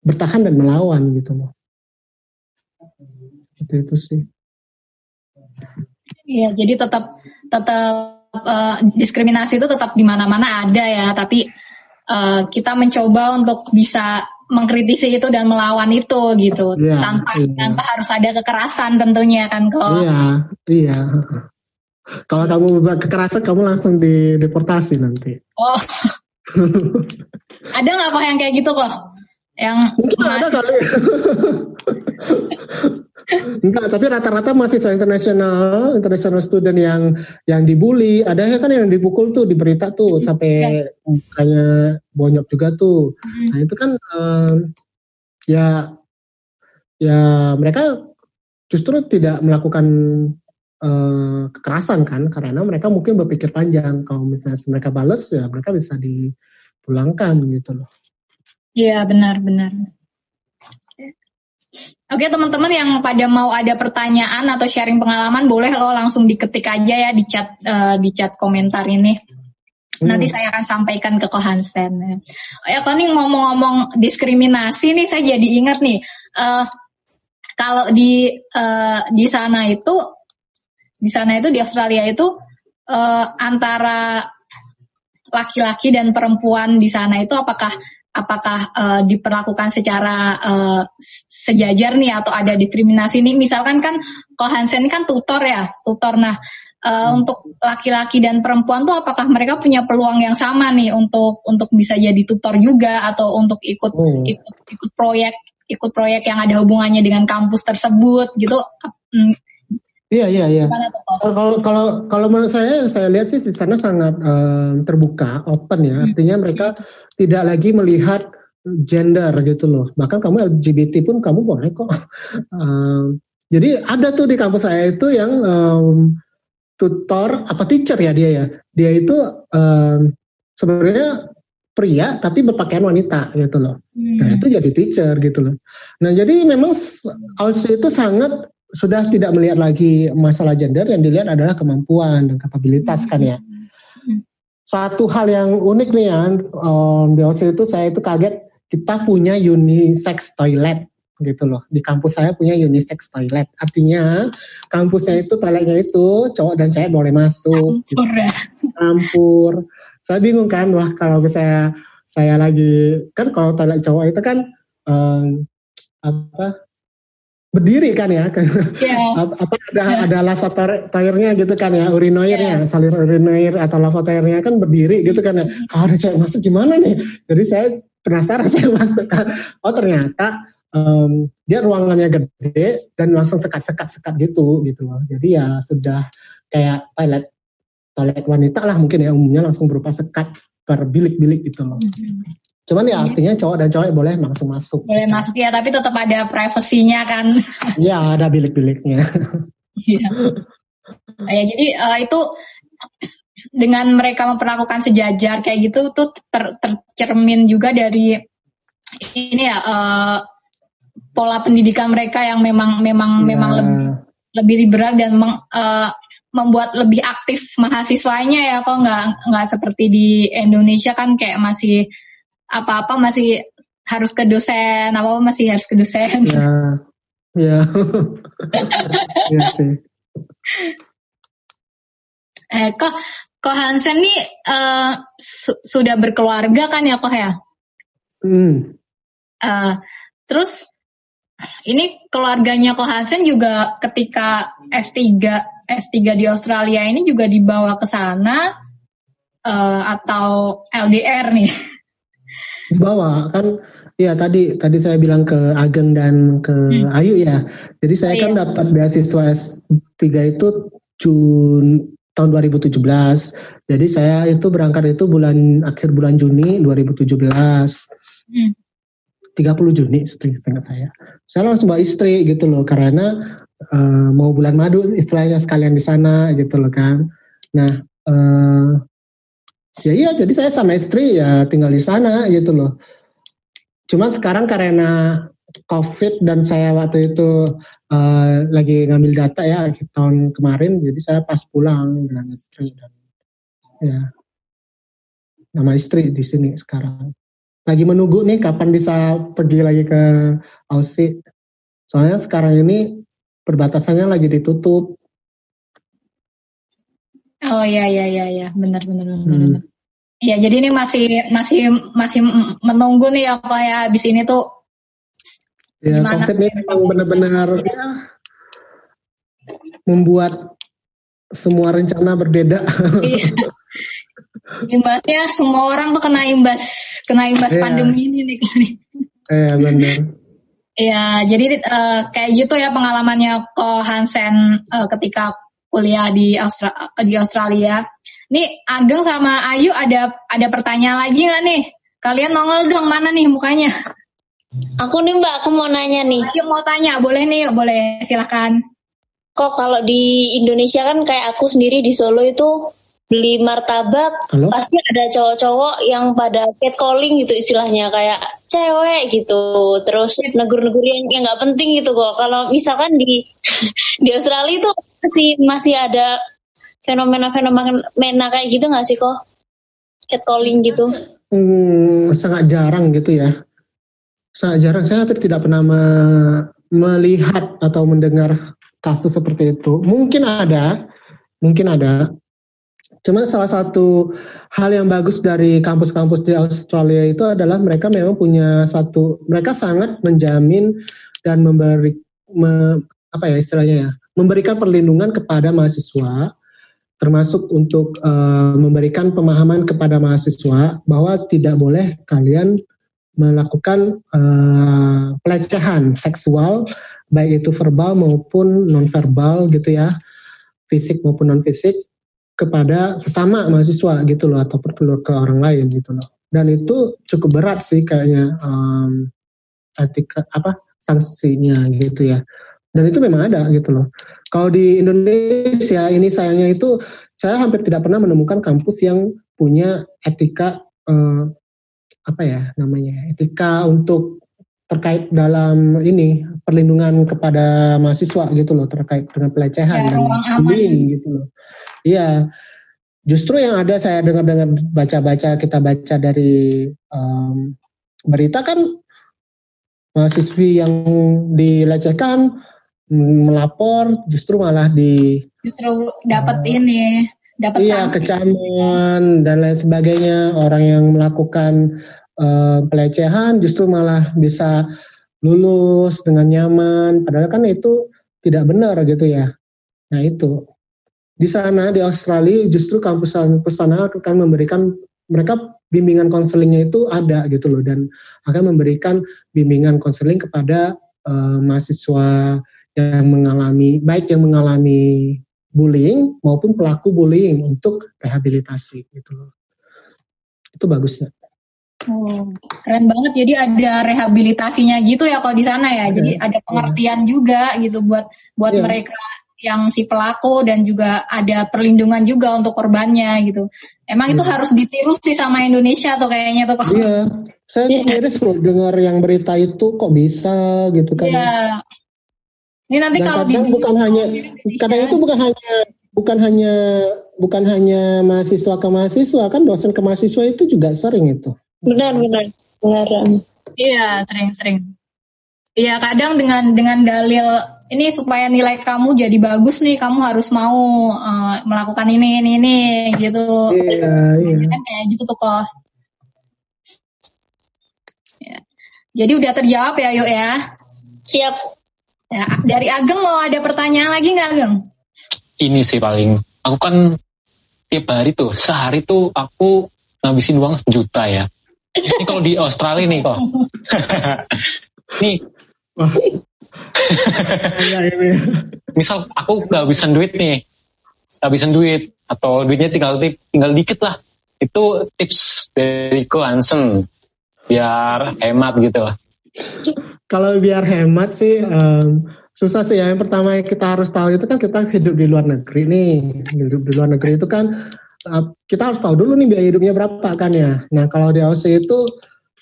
Speaker 1: bertahan dan melawan gitu loh. Seperti itu sih.
Speaker 4: Iya, jadi tetap tetap uh, diskriminasi itu tetap di mana-mana ada ya, tapi uh, kita mencoba untuk bisa mengkritisi itu dan melawan itu gitu, ya, tanpa iya. tanpa harus ada kekerasan tentunya kan kok.
Speaker 1: Iya, iya. Kalau kamu buat kekerasan, kamu langsung dideportasi nanti.
Speaker 4: Oh, ada nggak kok yang kayak gitu kok? Yang
Speaker 1: mungkin ada kali. Enggak, tapi rata-rata mahasiswa internasional, internasional student yang yang dibully, ada kan yang dipukul tuh di berita tuh sampai mukanya bonyok juga tuh. Hmm. Nah itu kan um, ya ya mereka justru tidak melakukan uh, kekerasan kan, karena mereka mungkin berpikir panjang. Kalau misalnya mereka balas ya mereka bisa dipulangkan gitu loh.
Speaker 4: Iya benar-benar. Oke teman-teman yang pada mau ada pertanyaan atau sharing pengalaman boleh lo langsung diketik aja ya di chat uh, di chat komentar ini. Hmm. Nanti saya akan sampaikan ke Kohansen. Ya nih ngomong-ngomong diskriminasi nih saya jadi ingat nih uh, kalau di uh, di sana itu di sana itu di Australia itu uh, antara laki-laki dan perempuan di sana itu apakah apakah uh, diperlakukan secara uh, sejajar nih atau ada diskriminasi nih misalkan kan kalau Hansen kan tutor ya tutor nah uh, hmm. untuk laki-laki dan perempuan tuh apakah mereka punya peluang yang sama nih untuk untuk bisa jadi tutor juga atau untuk ikut hmm. ikut ikut proyek ikut proyek yang ada hubungannya dengan kampus tersebut gitu
Speaker 1: hmm, Iya iya iya. Kalau kalau kalau menurut saya saya lihat sih di sana sangat um, terbuka, open ya. Hmm. Artinya mereka tidak lagi melihat gender gitu loh. Bahkan kamu LGBT pun kamu boleh kok. um, jadi ada tuh di kampus saya itu yang um, tutor apa teacher ya dia ya. Dia itu um, sebenarnya pria tapi berpakaian wanita gitu loh. Hmm. Nah itu jadi teacher gitu loh. Nah jadi memang Aussie itu sangat sudah tidak melihat lagi masalah gender yang dilihat adalah kemampuan dan kapabilitas kan ya. Satu hal yang unik nih ya, um, di OSIS itu saya itu kaget kita punya unisex toilet gitu loh. Di kampus saya punya unisex toilet. Artinya kampusnya itu toiletnya itu cowok dan cewek boleh masuk. Gitu. Campur. Saya bingung kan, wah kalau saya saya lagi kan kalau toilet cowok itu kan um, apa berdiri kan ya yeah. apa ada yeah. ada lavatoirnya gitu kan ya urinoirnya yeah. salir urinoir atau lavatoirnya kan berdiri gitu kan ya kalau ada cewek masuk gimana nih jadi saya penasaran saya masuk kan oh ternyata um, dia ruangannya gede dan langsung sekat-sekat sekat gitu gitu loh jadi ya sudah kayak toilet toilet wanita lah mungkin ya umumnya langsung berupa sekat per bilik-bilik gitu loh mm -hmm. Cuman ya iya. artinya cowok dan cowok boleh langsung masuk.
Speaker 4: Boleh masuk ya, tapi tetap ada privasinya kan.
Speaker 1: Iya, ada bilik-biliknya. Iya.
Speaker 4: ya, jadi uh, itu dengan mereka memperlakukan sejajar kayak gitu tuh ter, tercermin juga dari ini ya uh, pola pendidikan mereka yang memang memang ya. memang lebih lebih liberal dan meng, uh, membuat lebih aktif mahasiswanya ya kok nggak nggak seperti di Indonesia kan kayak masih apa-apa masih harus ke dosen, apa-apa masih harus ke dosen.
Speaker 1: Ya, ya, ya sih.
Speaker 4: Eh, kok, kok Hansen nih uh, su sudah berkeluarga kan ya kok ya? Hmm. Uh, terus ini keluarganya kok Hansen juga ketika S3 S3 di Australia ini juga dibawa ke sana uh, atau LDR nih?
Speaker 1: Bawa kan ya tadi tadi saya bilang ke Ageng dan ke hmm. Ayu ya. Jadi saya oh, kan iya. dapat beasiswa S3 itu Jun tahun 2017. Jadi saya itu berangkat itu bulan akhir bulan Juni 2017. Hmm. 30 Juni seingat saya. Saya langsung bawa istri gitu loh karena uh, mau bulan madu istilahnya sekalian di sana gitu loh kan. Nah, uh, ya iya jadi saya sama istri ya tinggal di sana gitu loh cuma sekarang karena covid dan saya waktu itu uh, lagi ngambil data ya tahun kemarin jadi saya pas pulang dengan istri dan ya nama istri di sini sekarang. Lagi menunggu nih kapan bisa pergi lagi ke Aussie. Soalnya sekarang ini perbatasannya lagi ditutup.
Speaker 4: Oh iya iya iya iya benar benar benar. Hmm. Iya jadi ini masih masih masih menunggu nih ya pak ya abis ini tuh.
Speaker 1: Ya COVID ini memang benar-benar ya, membuat semua rencana berbeda. Iya.
Speaker 4: Imbasnya semua orang tuh kena imbas kena imbas yeah. pandemi ini nih.
Speaker 1: Iya yeah, benar.
Speaker 4: Iya, jadi uh, kayak gitu ya pengalamannya ko Hansen uh, ketika kuliah di Austra di Australia. Nih Ageng sama Ayu ada ada pertanyaan lagi nggak nih? Kalian nongol dong mana nih mukanya?
Speaker 2: Aku nih Mbak, aku mau nanya nih.
Speaker 4: Ayu mau tanya, boleh nih, boleh silakan.
Speaker 2: Kok kalau di Indonesia kan kayak aku sendiri di Solo itu beli martabak Halo? pasti ada cowok-cowok yang pada catcalling gitu istilahnya kayak cewek gitu. Terus negur-negur yang nggak penting gitu kok. Kalau misalkan di di Australia itu masih masih ada fenomena-fenomena kayak gitu nggak sih kok? Catcalling gitu.
Speaker 1: Hmm, sangat jarang gitu ya. Sangat jarang. Saya hampir tidak pernah me melihat atau mendengar kasus seperti itu. Mungkin ada mungkin ada Cuma salah satu hal yang bagus dari kampus-kampus di Australia itu adalah mereka memang punya satu, mereka sangat menjamin dan memberi, me, apa ya istilahnya ya, memberikan perlindungan kepada mahasiswa, termasuk untuk uh, memberikan pemahaman kepada mahasiswa bahwa tidak boleh kalian melakukan uh, pelecehan seksual, baik itu verbal maupun non verbal gitu ya, fisik maupun non fisik kepada sesama mahasiswa gitu loh atau perlu ke orang lain gitu loh. Dan itu cukup berat sih kayaknya um, etika apa sanksinya gitu ya. Dan itu memang ada gitu loh. Kalau di Indonesia ini sayangnya itu saya hampir tidak pernah menemukan kampus yang punya etika uh, apa ya namanya etika untuk terkait dalam ini perlindungan kepada mahasiswa gitu loh terkait dengan pelecehan ya, dan bullying gitu loh. Iya. Justru yang ada saya dengar-dengar baca-baca kita baca dari um, berita kan mahasiswi yang dilecehkan melapor justru malah di
Speaker 4: justru dapat uh, ini dapat
Speaker 1: iya sanksi. kecaman dan lain sebagainya orang yang melakukan uh, pelecehan justru malah bisa lulus dengan nyaman padahal kan itu tidak benar gitu ya nah itu di sana di Australia justru kampus-kampus sana akan memberikan mereka bimbingan konselingnya itu ada gitu loh dan akan memberikan bimbingan konseling kepada uh, mahasiswa yang mengalami baik yang mengalami bullying maupun pelaku bullying untuk rehabilitasi gitu loh. Itu bagusnya.
Speaker 4: Oh, keren banget. Jadi ada rehabilitasinya gitu ya kalau di sana ya. Jadi ada pengertian yeah. juga gitu buat buat yeah. mereka yang si pelaku dan juga ada perlindungan juga untuk korbannya gitu. Emang itu iya. harus ditiru sih sama Indonesia tuh kayaknya tuh.
Speaker 1: Iya, saya yeah. miris loh dengar yang berita itu kok bisa gitu kan. Iya. Ini nanti dan kalau kadang di bukan hanya kadang itu bukan hanya bukan hanya bukan hanya mahasiswa ke mahasiswa kan dosen ke mahasiswa itu juga sering itu.
Speaker 2: Benar benar benar.
Speaker 4: Iya sering-sering. Iya kadang dengan dengan dalil ini supaya nilai kamu jadi bagus nih kamu harus mau uh, melakukan ini ini ini gitu.
Speaker 1: Iya iya.
Speaker 4: Kan kayak gitu tuh kok ya. jadi udah terjawab ya yuk ya?
Speaker 2: Siap.
Speaker 4: Ya, dari Ageng mau ada pertanyaan lagi nggak Ageng?
Speaker 3: Ini sih paling. Aku kan tiap hari tuh sehari tuh aku ngabisin uang sejuta ya. Ini kalau di Australia nih kok nih. Misal aku bisa duit nih, bisa duit atau duitnya tinggal tinggal dikit lah. Itu tips dari Ko Hansen biar hemat gitu.
Speaker 1: Kalau biar hemat sih um, susah sih ya. Yang pertama yang kita harus tahu itu kan kita hidup di luar negeri nih. Hidup di luar negeri itu kan uh, kita harus tahu dulu nih biaya hidupnya berapa kan ya. Nah kalau di Aussie itu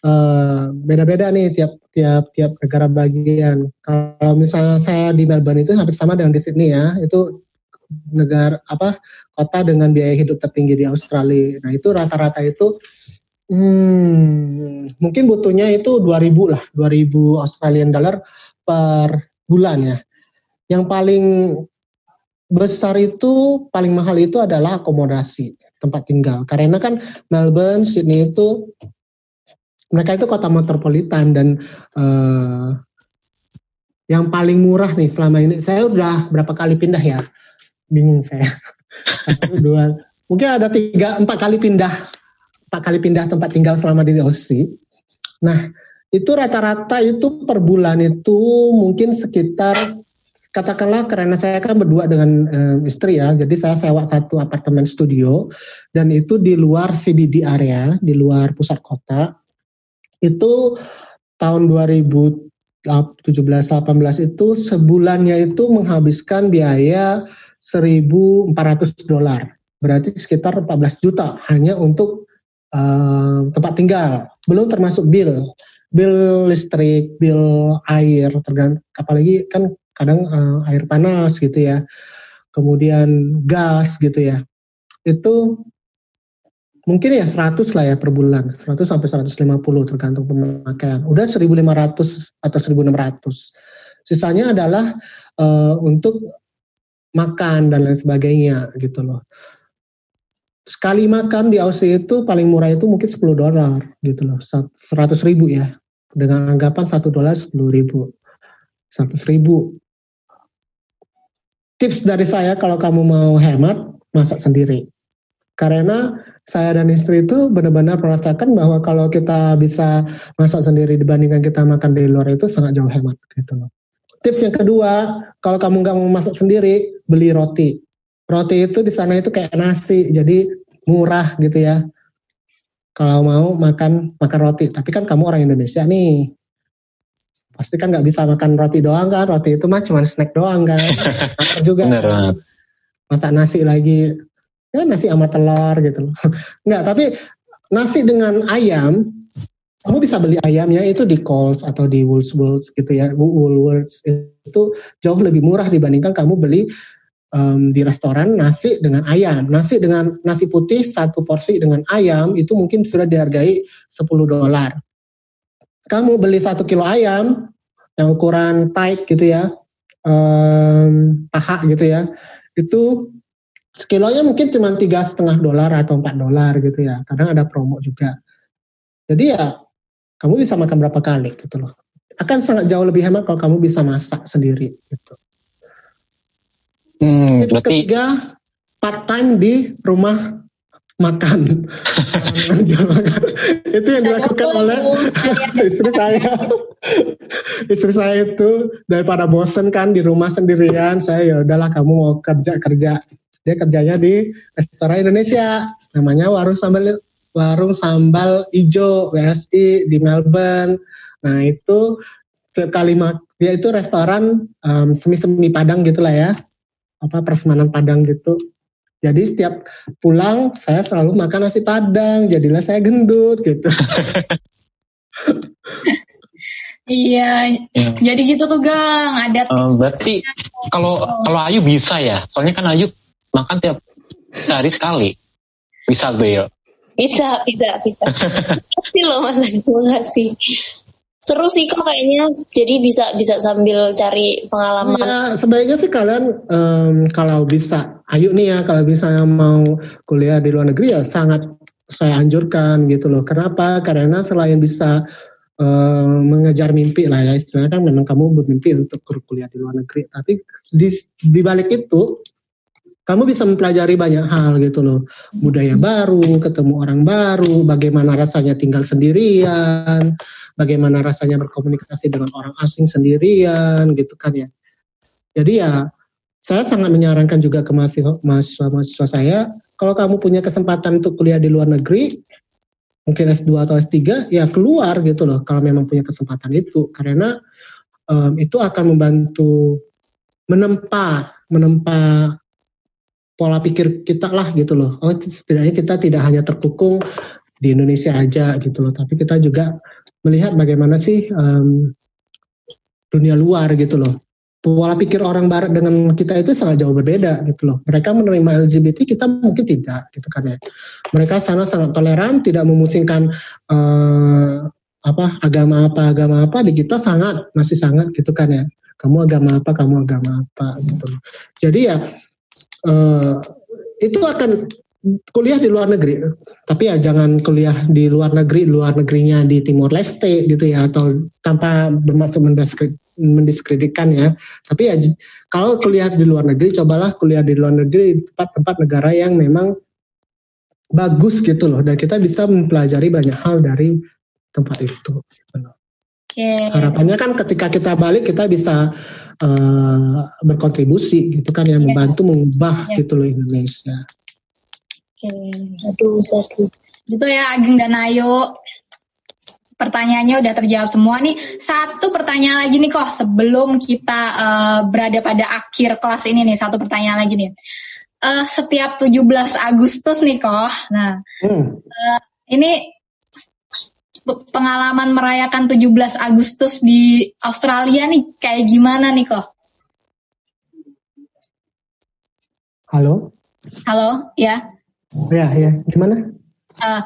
Speaker 1: beda beda-beda nih tiap tiap tiap negara bagian. Kalau misalnya saya di Melbourne itu hampir sama dengan di Sydney ya, itu negara apa kota dengan biaya hidup tertinggi di Australia. Nah itu rata-rata itu hmm, mungkin butuhnya itu 2000 lah, 2000 Australian dollar per bulan ya. Yang paling besar itu paling mahal itu adalah akomodasi tempat tinggal. Karena kan Melbourne, Sydney itu mereka itu kota metropolitan dan uh, yang paling murah nih selama ini. Saya udah berapa kali pindah ya? Bingung saya. Satu dua mungkin ada tiga empat kali pindah. Empat kali pindah tempat tinggal selama di Aussie nah itu rata-rata itu per bulan itu mungkin sekitar katakanlah karena saya kan berdua dengan um, istri ya jadi saya sewa satu apartemen studio dan itu di luar CBD area di luar pusat kota itu tahun 2000 17-18 itu sebulannya itu menghabiskan biaya 1.400 dolar. Berarti sekitar 14 juta hanya untuk uh, tempat tinggal. Belum termasuk bill. Bill listrik, bill air, tergantung apalagi kan kadang uh, air panas gitu ya. Kemudian gas gitu ya. Itu mungkin ya 100 lah ya per bulan. 100 sampai 150 tergantung pemakaian. Udah 1500 atau 1600 sisanya adalah uh, untuk makan dan lain sebagainya gitu loh. Sekali makan di Aussie itu paling murah itu mungkin 10 dolar gitu loh. 100 ribu ya. Dengan anggapan 1 dolar 10 ribu. 100 ribu. Tips dari saya kalau kamu mau hemat masak sendiri karena saya dan istri itu benar-benar merasakan bahwa kalau kita bisa masak sendiri dibandingkan kita makan di luar itu sangat jauh hemat gitu loh. Tips yang kedua, kalau kamu nggak mau masak sendiri, beli roti. Roti itu di sana itu kayak nasi, jadi murah gitu ya. Kalau mau makan makan roti, tapi kan kamu orang Indonesia nih, pasti kan nggak bisa makan roti doang kan, roti itu mah cuma snack doang kan, juga. Bener, kan. Masak nasi lagi, ya nasi sama telur gitu loh. Enggak, tapi nasi dengan ayam, kamu bisa beli ayamnya itu di Coles atau di Woolworths gitu ya. Woolworths itu jauh lebih murah dibandingkan kamu beli um, di restoran nasi dengan ayam. Nasi dengan nasi putih satu porsi dengan ayam itu mungkin sudah dihargai 10 dolar. Kamu beli satu kilo ayam yang ukuran tight gitu ya, um, paha gitu ya, itu sekilonya mungkin cuma tiga setengah dolar atau empat dolar gitu ya. Kadang ada promo juga. Jadi ya kamu bisa makan berapa kali gitu loh. Akan sangat jauh lebih hemat kalau kamu bisa masak sendiri gitu. Hmm, berarti... ketiga part time di rumah makan. itu yang dilakukan oleh istri saya. istri saya itu daripada bosen kan di rumah sendirian, saya ya udahlah kamu mau kerja kerja dia kerjanya di restoran Indonesia. Namanya warung sambal warung sambal ijo WSI di Melbourne. Nah itu sekali dia itu restoran um, semi-semi Padang gitulah ya. Apa persemanan Padang gitu. Jadi setiap pulang saya selalu makan nasi Padang. Jadilah saya gendut gitu.
Speaker 4: Iya, ya. jadi gitu tuh Gang, ada.
Speaker 3: Uh, berarti kalau kalau Ayu bisa ya, soalnya kan Ayu makan tiap sehari sekali. Bisa Bel
Speaker 2: bisa bisa bisa. Kasih loh mas terima kasih seru sih kok kayaknya. Jadi bisa bisa sambil cari pengalaman.
Speaker 1: Ya sebaiknya sih kalian um, kalau bisa ayo nih ya kalau bisa yang mau kuliah di luar negeri ya sangat saya anjurkan gitu loh. Kenapa? Karena selain bisa um, mengejar mimpi lah ya istilahnya kan memang kamu bermimpi untuk kuliah di luar negeri. Tapi di, di balik itu kamu bisa mempelajari banyak hal gitu loh. Budaya baru ketemu orang baru bagaimana rasanya tinggal sendirian bagaimana rasanya berkomunikasi dengan orang asing sendirian gitu kan ya. Jadi ya saya sangat menyarankan juga ke mahasiswa-mahasiswa saya kalau kamu punya kesempatan untuk kuliah di luar negeri mungkin S2 atau S3 ya keluar gitu loh kalau memang punya kesempatan itu. Karena um, itu akan membantu menempa menempa pola pikir kita lah gitu loh. Oh setidaknya kita tidak hanya terkukung di Indonesia aja gitu loh, tapi kita juga melihat bagaimana sih um, dunia luar gitu loh. pola pikir orang barat dengan kita itu sangat jauh berbeda gitu loh. Mereka menerima LGBT kita mungkin tidak gitu kan ya. Mereka sana sangat toleran, tidak memusingkan uh, apa agama apa agama apa di kita sangat masih sangat gitu kan ya. Kamu agama apa, kamu agama apa gitu. Jadi ya uh, itu akan kuliah di luar negeri, tapi ya jangan kuliah di luar negeri, luar negerinya di Timor Leste gitu ya, atau tanpa bermaksud mendiskreditkan ya. Tapi ya kalau kuliah di luar negeri, cobalah kuliah di luar negeri di tempat-tempat negara yang memang bagus gitu loh, dan kita bisa mempelajari banyak hal dari tempat itu. Gitu okay. Harapannya kan ketika kita balik kita bisa uh, berkontribusi gitu kan ya, membantu mengubah yeah. gitu loh Indonesia.
Speaker 4: Oke, aduh satu. Gitu ya Ageng dan Ayu. Pertanyaannya udah terjawab semua nih. Satu pertanyaan lagi nih kok sebelum kita uh, berada pada akhir kelas ini nih. Satu pertanyaan lagi nih. Uh, setiap 17 Agustus nih kok. Nah, hmm. uh, ini pengalaman merayakan 17 Agustus di Australia nih kayak gimana nih kok?
Speaker 1: Halo?
Speaker 4: Halo, ya.
Speaker 1: Ya, ya. Gimana?
Speaker 4: Uh,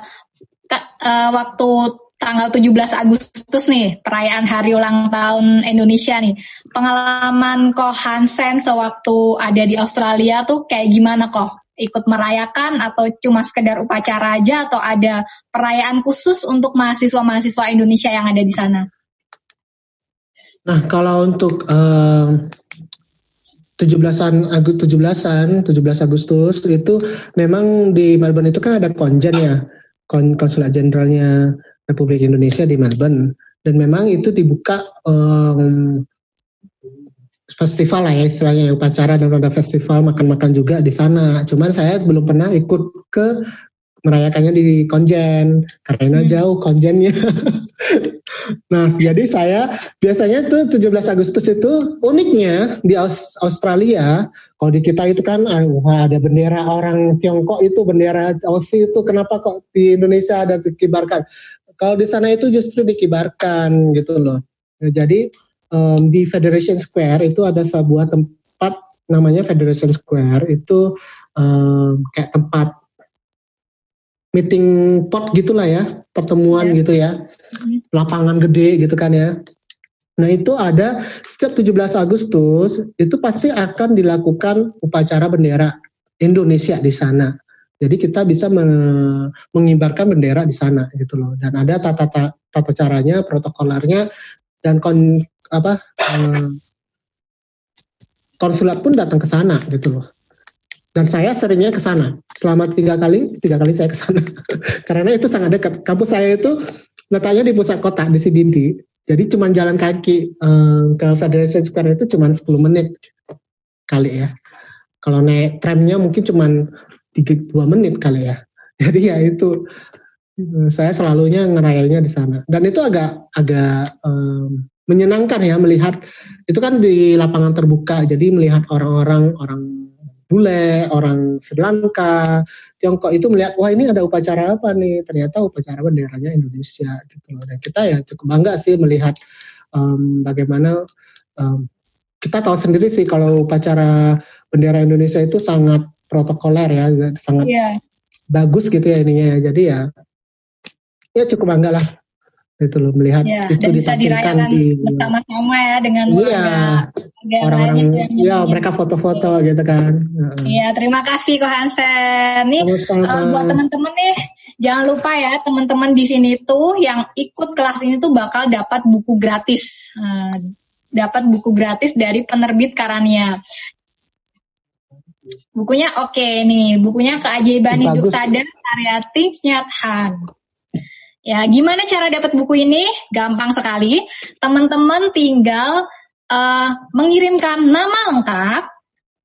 Speaker 4: uh, waktu tanggal 17 Agustus nih, perayaan hari ulang tahun Indonesia nih. Pengalaman kok Hansen sewaktu ada di Australia tuh kayak gimana kok? Ikut merayakan atau cuma sekedar upacara aja atau ada perayaan khusus untuk mahasiswa-mahasiswa Indonesia yang ada di sana?
Speaker 1: Nah, kalau untuk uh, 17-an Agustus 17-an 17 Agustus itu memang di Melbourne itu kan ada konjen ya kon konsulat jenderalnya Republik Indonesia di Melbourne dan memang itu dibuka um, festival lah ya istilahnya upacara dan ada festival makan-makan juga di sana cuman saya belum pernah ikut ke merayakannya di Konjen karena hmm. jauh Konjennya Nah, jadi saya biasanya tuh 17 Agustus itu uniknya di Aus Australia, kalau di kita itu kan ah, wah, ada bendera orang Tiongkok itu bendera Aussie itu kenapa kok di Indonesia ada dikibarkan? Kalau di sana itu justru dikibarkan gitu loh. Nah, jadi um, di Federation Square itu ada sebuah tempat namanya Federation Square itu um, kayak tempat meeting pot gitulah ya, pertemuan yeah. gitu ya lapangan gede gitu kan ya. Nah itu ada setiap 17 Agustus itu pasti akan dilakukan upacara bendera Indonesia di sana. Jadi kita bisa mengibarkan bendera di sana gitu loh. Dan ada tata tata, tata caranya, protokolernya dan kon apa eh, konsulat pun datang ke sana gitu loh. Dan saya seringnya ke sana. Selama tiga kali, tiga kali saya ke sana. Karena itu sangat dekat. Kampus saya itu letaknya di pusat kota di Sibinti. Jadi cuma jalan kaki um, ke Federation Square itu cuma 10 menit kali ya. Kalau naik tramnya mungkin cuma 3 2 menit kali ya. Jadi ya itu saya selalunya ngerayanya di sana. Dan itu agak agak um, menyenangkan ya melihat itu kan di lapangan terbuka. Jadi melihat orang-orang orang bule, orang Sri Lanka, Tiongkok itu melihat wah ini ada upacara apa nih? Ternyata upacara benderanya Indonesia gitu loh. Dan kita ya cukup bangga sih melihat um, bagaimana um, kita tahu sendiri sih kalau upacara bendera Indonesia itu sangat protokoler ya, sangat yeah. bagus gitu ya ininya. Jadi ya ya cukup bangga lah itu loh melihat ya, itu
Speaker 4: dan dirayakan di bersama-sama ya dengan
Speaker 1: iya, orang-orang ya mereka foto-foto gitu kan.
Speaker 4: Iya terima kasih kok Hansen. Nih uh, buat teman-teman nih jangan lupa ya teman-teman di sini tuh yang ikut kelas ini tuh bakal dapat buku gratis. Uh, dapat buku gratis dari penerbit Karania. Bukunya oke okay, nih bukunya keajaiban hidup sadar karya Nhat Ya, gimana cara dapat buku ini? Gampang sekali. Teman-teman tinggal uh, mengirimkan nama lengkap,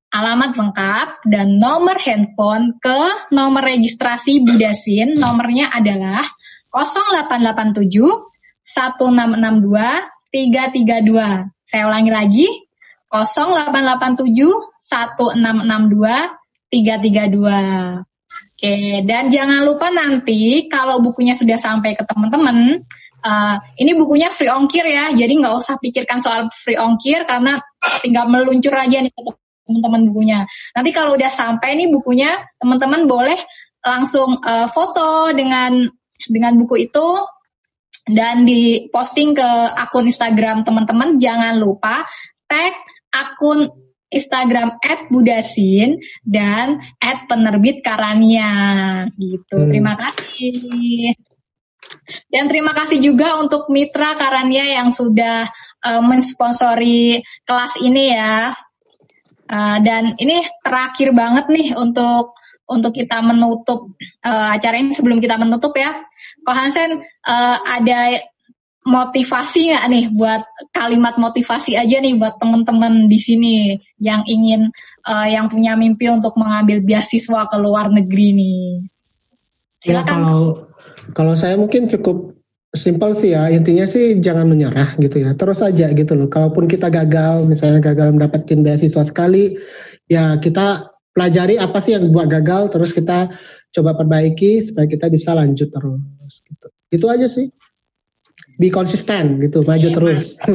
Speaker 4: alamat lengkap, dan nomor handphone ke nomor registrasi Budasin. Nomornya adalah 0887 1662 332. Saya ulangi lagi. 0887 1662 332. Oke, dan jangan lupa nanti kalau bukunya sudah sampai ke teman-teman, uh, ini bukunya free ongkir ya, jadi nggak usah pikirkan soal free ongkir karena tinggal meluncur aja nih ke teman-teman bukunya. Nanti kalau udah sampai nih bukunya, teman-teman boleh langsung uh, foto dengan dengan buku itu dan diposting ke akun Instagram teman-teman. Jangan lupa tag akun Instagram @budasin dan @penerbit Karania gitu. Hmm. Terima kasih. Dan terima kasih juga untuk Mitra Karania yang sudah uh, mensponsori kelas ini ya. Uh, dan ini terakhir banget nih untuk untuk kita menutup uh, acara ini sebelum kita menutup ya. Ko Hansen uh, ada motivasi nggak nih buat kalimat motivasi aja nih buat teman-teman di sini yang ingin uh, yang punya mimpi untuk mengambil beasiswa ke luar negeri nih.
Speaker 1: Ya, Silakan. Ya, kalau kalau saya mungkin cukup simpel sih ya. Intinya sih jangan menyerah gitu ya. Terus aja gitu loh. Kalaupun kita gagal misalnya gagal mendapatkan beasiswa sekali ya kita pelajari apa sih yang buat gagal terus kita coba perbaiki supaya kita bisa lanjut terus gitu. Itu aja sih be konsisten gitu maju ya, terus
Speaker 4: ya.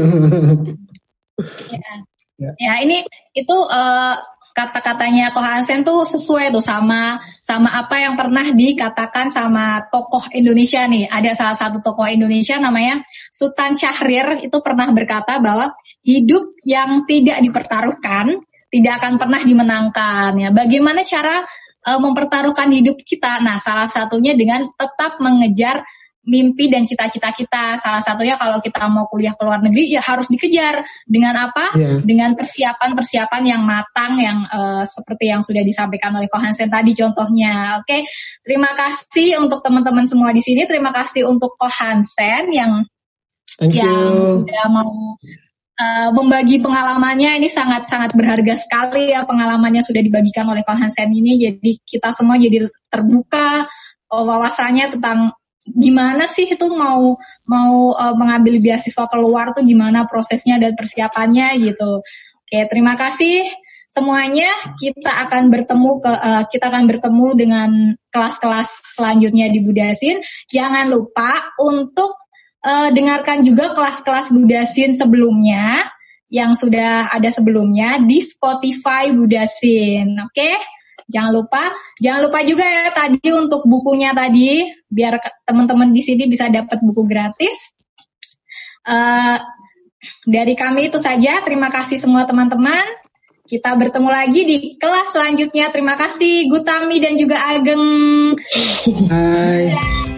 Speaker 4: ya. ya ini itu uh, kata-katanya Ko Hansen tuh sesuai tuh sama sama apa yang pernah dikatakan sama tokoh Indonesia nih. Ada salah satu tokoh Indonesia namanya Sultan Syahrir itu pernah berkata bahwa hidup yang tidak dipertaruhkan tidak akan pernah dimenangkan ya. Bagaimana cara uh, mempertaruhkan hidup kita? Nah, salah satunya dengan tetap mengejar mimpi dan cita-cita kita. Salah satunya kalau kita mau kuliah ke luar negeri ya harus dikejar dengan apa? Yeah. Dengan persiapan-persiapan yang matang yang uh, seperti yang sudah disampaikan oleh Kohansen tadi contohnya. Oke, okay? terima kasih untuk teman-teman semua di sini. Terima kasih untuk Kohansen yang Thank yang sudah mau uh, membagi pengalamannya ini sangat-sangat berharga sekali ya pengalamannya sudah dibagikan oleh Kohansen ini. Jadi kita semua jadi terbuka wawasannya tentang gimana sih itu mau mau uh, mengambil beasiswa keluar tuh gimana prosesnya dan persiapannya gitu. Oke, terima kasih semuanya. Kita akan bertemu ke uh, kita akan bertemu dengan kelas-kelas selanjutnya di Budasin. Jangan lupa untuk uh, dengarkan juga kelas-kelas Budasin sebelumnya yang sudah ada sebelumnya di Spotify Budasin. Oke? Okay? Jangan lupa, jangan lupa juga ya tadi untuk bukunya tadi biar teman-teman di sini bisa dapat buku gratis. Uh, dari kami itu saja. Terima kasih semua teman-teman. Kita bertemu lagi di kelas selanjutnya. Terima kasih Gutami dan juga Ageng.
Speaker 1: Bye.